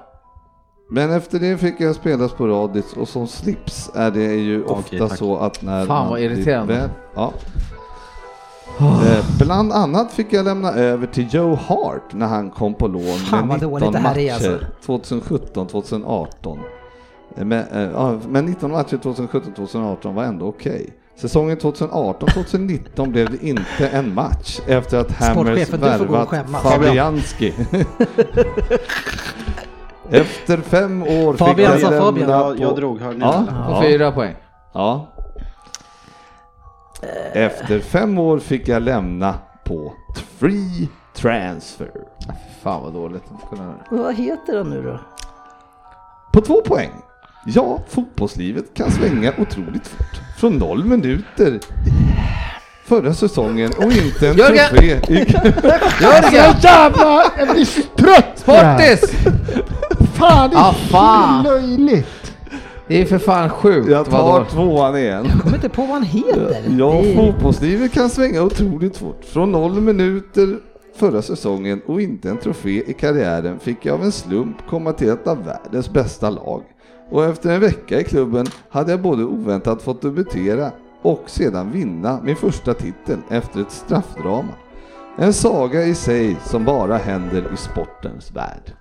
Men efter det fick jag spela sporadiskt och som slips är det ju ofta tack. så att när Fan, man vad irriterande. väl- Ja. Eh, Bland annat fick jag lämna över till Joe Hart när han kom på lån Fan, med vad 19 dåligt det här är, matcher alltså. 2017-2018. Eh, Men, eh, men 19 matcher 2017-2018 var ändå okej. Säsongen 2018-2019 blev det inte en match efter att Hammers värvat. Fabianski. efter fem år fick Fabian jag sa lämna Fabian. Jag, jag drog, hörde ni? Ja, ja. fyra poäng. Ja. Efter fem år fick jag lämna på free transfer. Fan vad dåligt. Vad heter de nu då? På två poäng. Ja, fotbollslivet kan svänga otroligt fort. Från noll minuter förra säsongen och inte en Jörgen! trofé. i- Jörgen! Så jävla... Jag blir så trött på det här. Sportis! Fan, det är Ah, fan. löjligt. Det är för fan sjukt. Jag tar dåligt. tvåan igen. Jag kommer inte på vad han heter. Ja, Det fotbollslivet kan svänga otroligt fort. Från noll minuter förra säsongen och inte en trofé i karriären fick jag av en slump komma till ett av världens bästa lag. Och efter en vecka i klubben hade jag både oväntat fått debutera och sedan vinna min första titel efter ett straffdrama. En saga i sig som bara händer i sportens värld.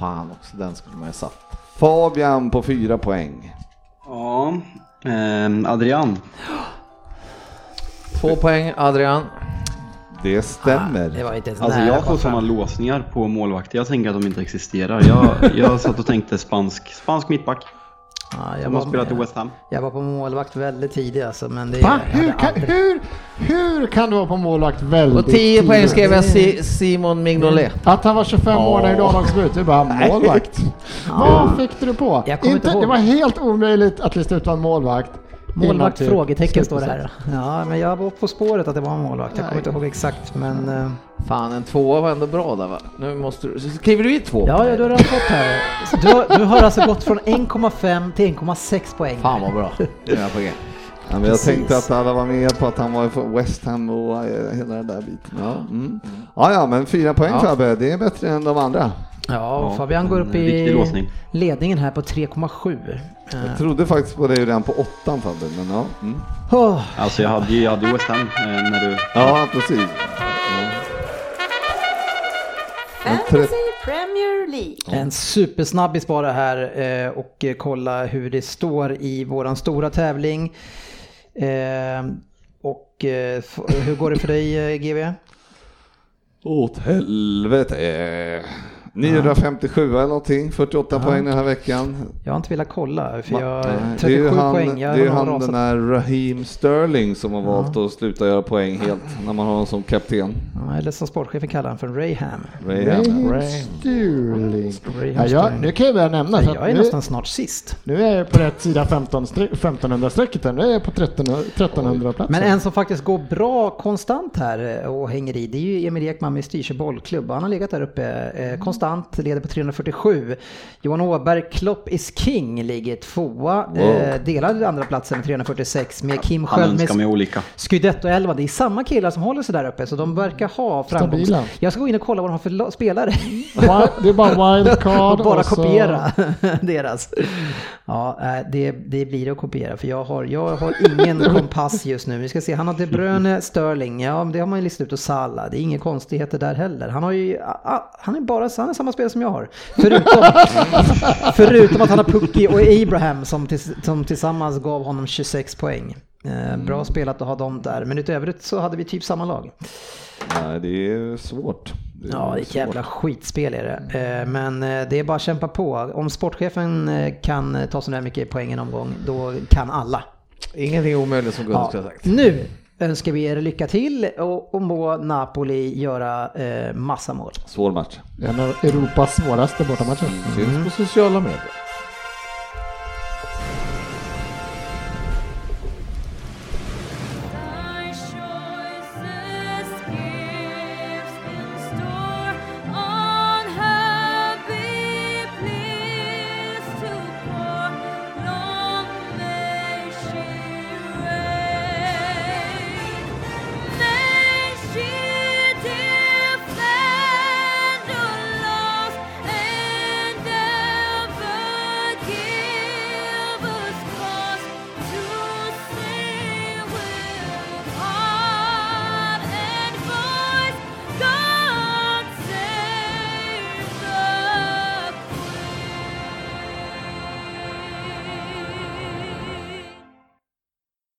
Fan också, den skulle man ju ha satt. Fabian på fyra poäng. Ja, ehm, Adrian. Två poäng, Adrian. Det stämmer. Det var inte ens Alltså jag får sådana låsningar på målvakter, jag tänker att de inte existerar. Jag, jag satt och tänkte spansk, spansk mittback. Ja, jag, var, spelat i West Ham. jag var på målvakt väldigt tidigt alltså, men det... Va? Hur kan, aldrig- hur, hur kan du vara på målvakt väldigt Och 10 poäng tidigt? skrev jag Si- Simon Mignolet. Att han var 25 år när damlagsdebut, det är bara målvakt. Vad fick du på? Inte inte, det var helt omöjligt att lista ut vad en målvakt. Målvakt? Frågetecken står det här. Ja, men jag var på spåret att det var en målvakt. Jag kommer inte ihåg exakt, men... Fan, en tvåa var ändå bra där va? Nu måste du... Skriver du i två? Ja, ja, du har redan fått här. Du har, du har alltså gått från 1,5 till 1,6 poäng. Fan vad bra. Dina poäng. Ja, men jag tänkte att alla var med på att han var från West Ham och eh, hela den där biten. Ja, mm. ja, ja men fyra poäng Ja. Fabbe, det är bättre än de andra. Ja, Fabian går upp i ledningen här på 3,7. Eh, Jag trodde faktiskt på dig redan på åttan Fabbe, men ja. Mm. oh, Alltså jag hade ju jag hade ju West Ham eh, när du... Ja, precis. Fantasy Premier League. En supersnabbis bara här eh, och eh, kolla hur det står i våran stora tävling. Eh, och hur går det för dig GV? Åt helvete. 957 eller någonting, 48 poäng den här veckan. Jag har inte velat kolla för jag Nej, 37 han, poäng. Jag det är ju han den där Raheem Sterling som har valt att sluta göra poäng helt när man har honom som kapten. Ja, eller som sportchefen kallar han för Rayham. Raheem. Raheem Sterling. Ja, jag, nu kan jag börja nämna. Jag är nu, nästan snart sist. nu är jag på rätt sida 15 stre- 1500-strecket. här. Nu är jag på 1300 1300-platsen. Men en som faktiskt går bra konstant här eh, och hänger i, det är ju Emil Ekman med Styrsö bollklubb. Han har legat där uppe eh, konstant, leder på 347. Johan Åberg, Klopp is king, ligger tvåa. Eh, delar andra platsen med 346 med Kim Han Sköld önskar med mig olika. Scudetto 11. Det är samma killar som håller sig där uppe så de verkar ha framgång. Stabila. Jag ska gå in och kolla vad de har för la- spelare. Det är bara wildcard och bara så- kopiera deras. Ja, eh, det, det blir det att kopiera för jag har, jag har ingen kompass just nu. Vi ska se, han har De Bruyne, Sterling, ja det har man ju listat ut och Salah. Det är inga konstigheter där heller. Han har ju, han är bara han är samma spel som jag har. Förutom, förutom att han har Pukki och Abraham som, tills, som tillsammans gav honom 26 poäng. Eh, bra spelat att ha dem där, men utöver det så hade vi typ samma lag. Nej, det är svårt. Det är Ja, det är ett svårt. jävla skitspel är det. Eh, Men eh, det är bara att kämpa på. Om sportchefen kan ta så där mycket poäng i en omgång, då kan alla. Ingenting omöjligt som Gunnar Ja. skulle ha sagt. Nu önskar vi er lycka till och, och må Napoli göra eh, massa mål. Svår match. En av Europas svåraste bortamatcher. Syns på sociala medier.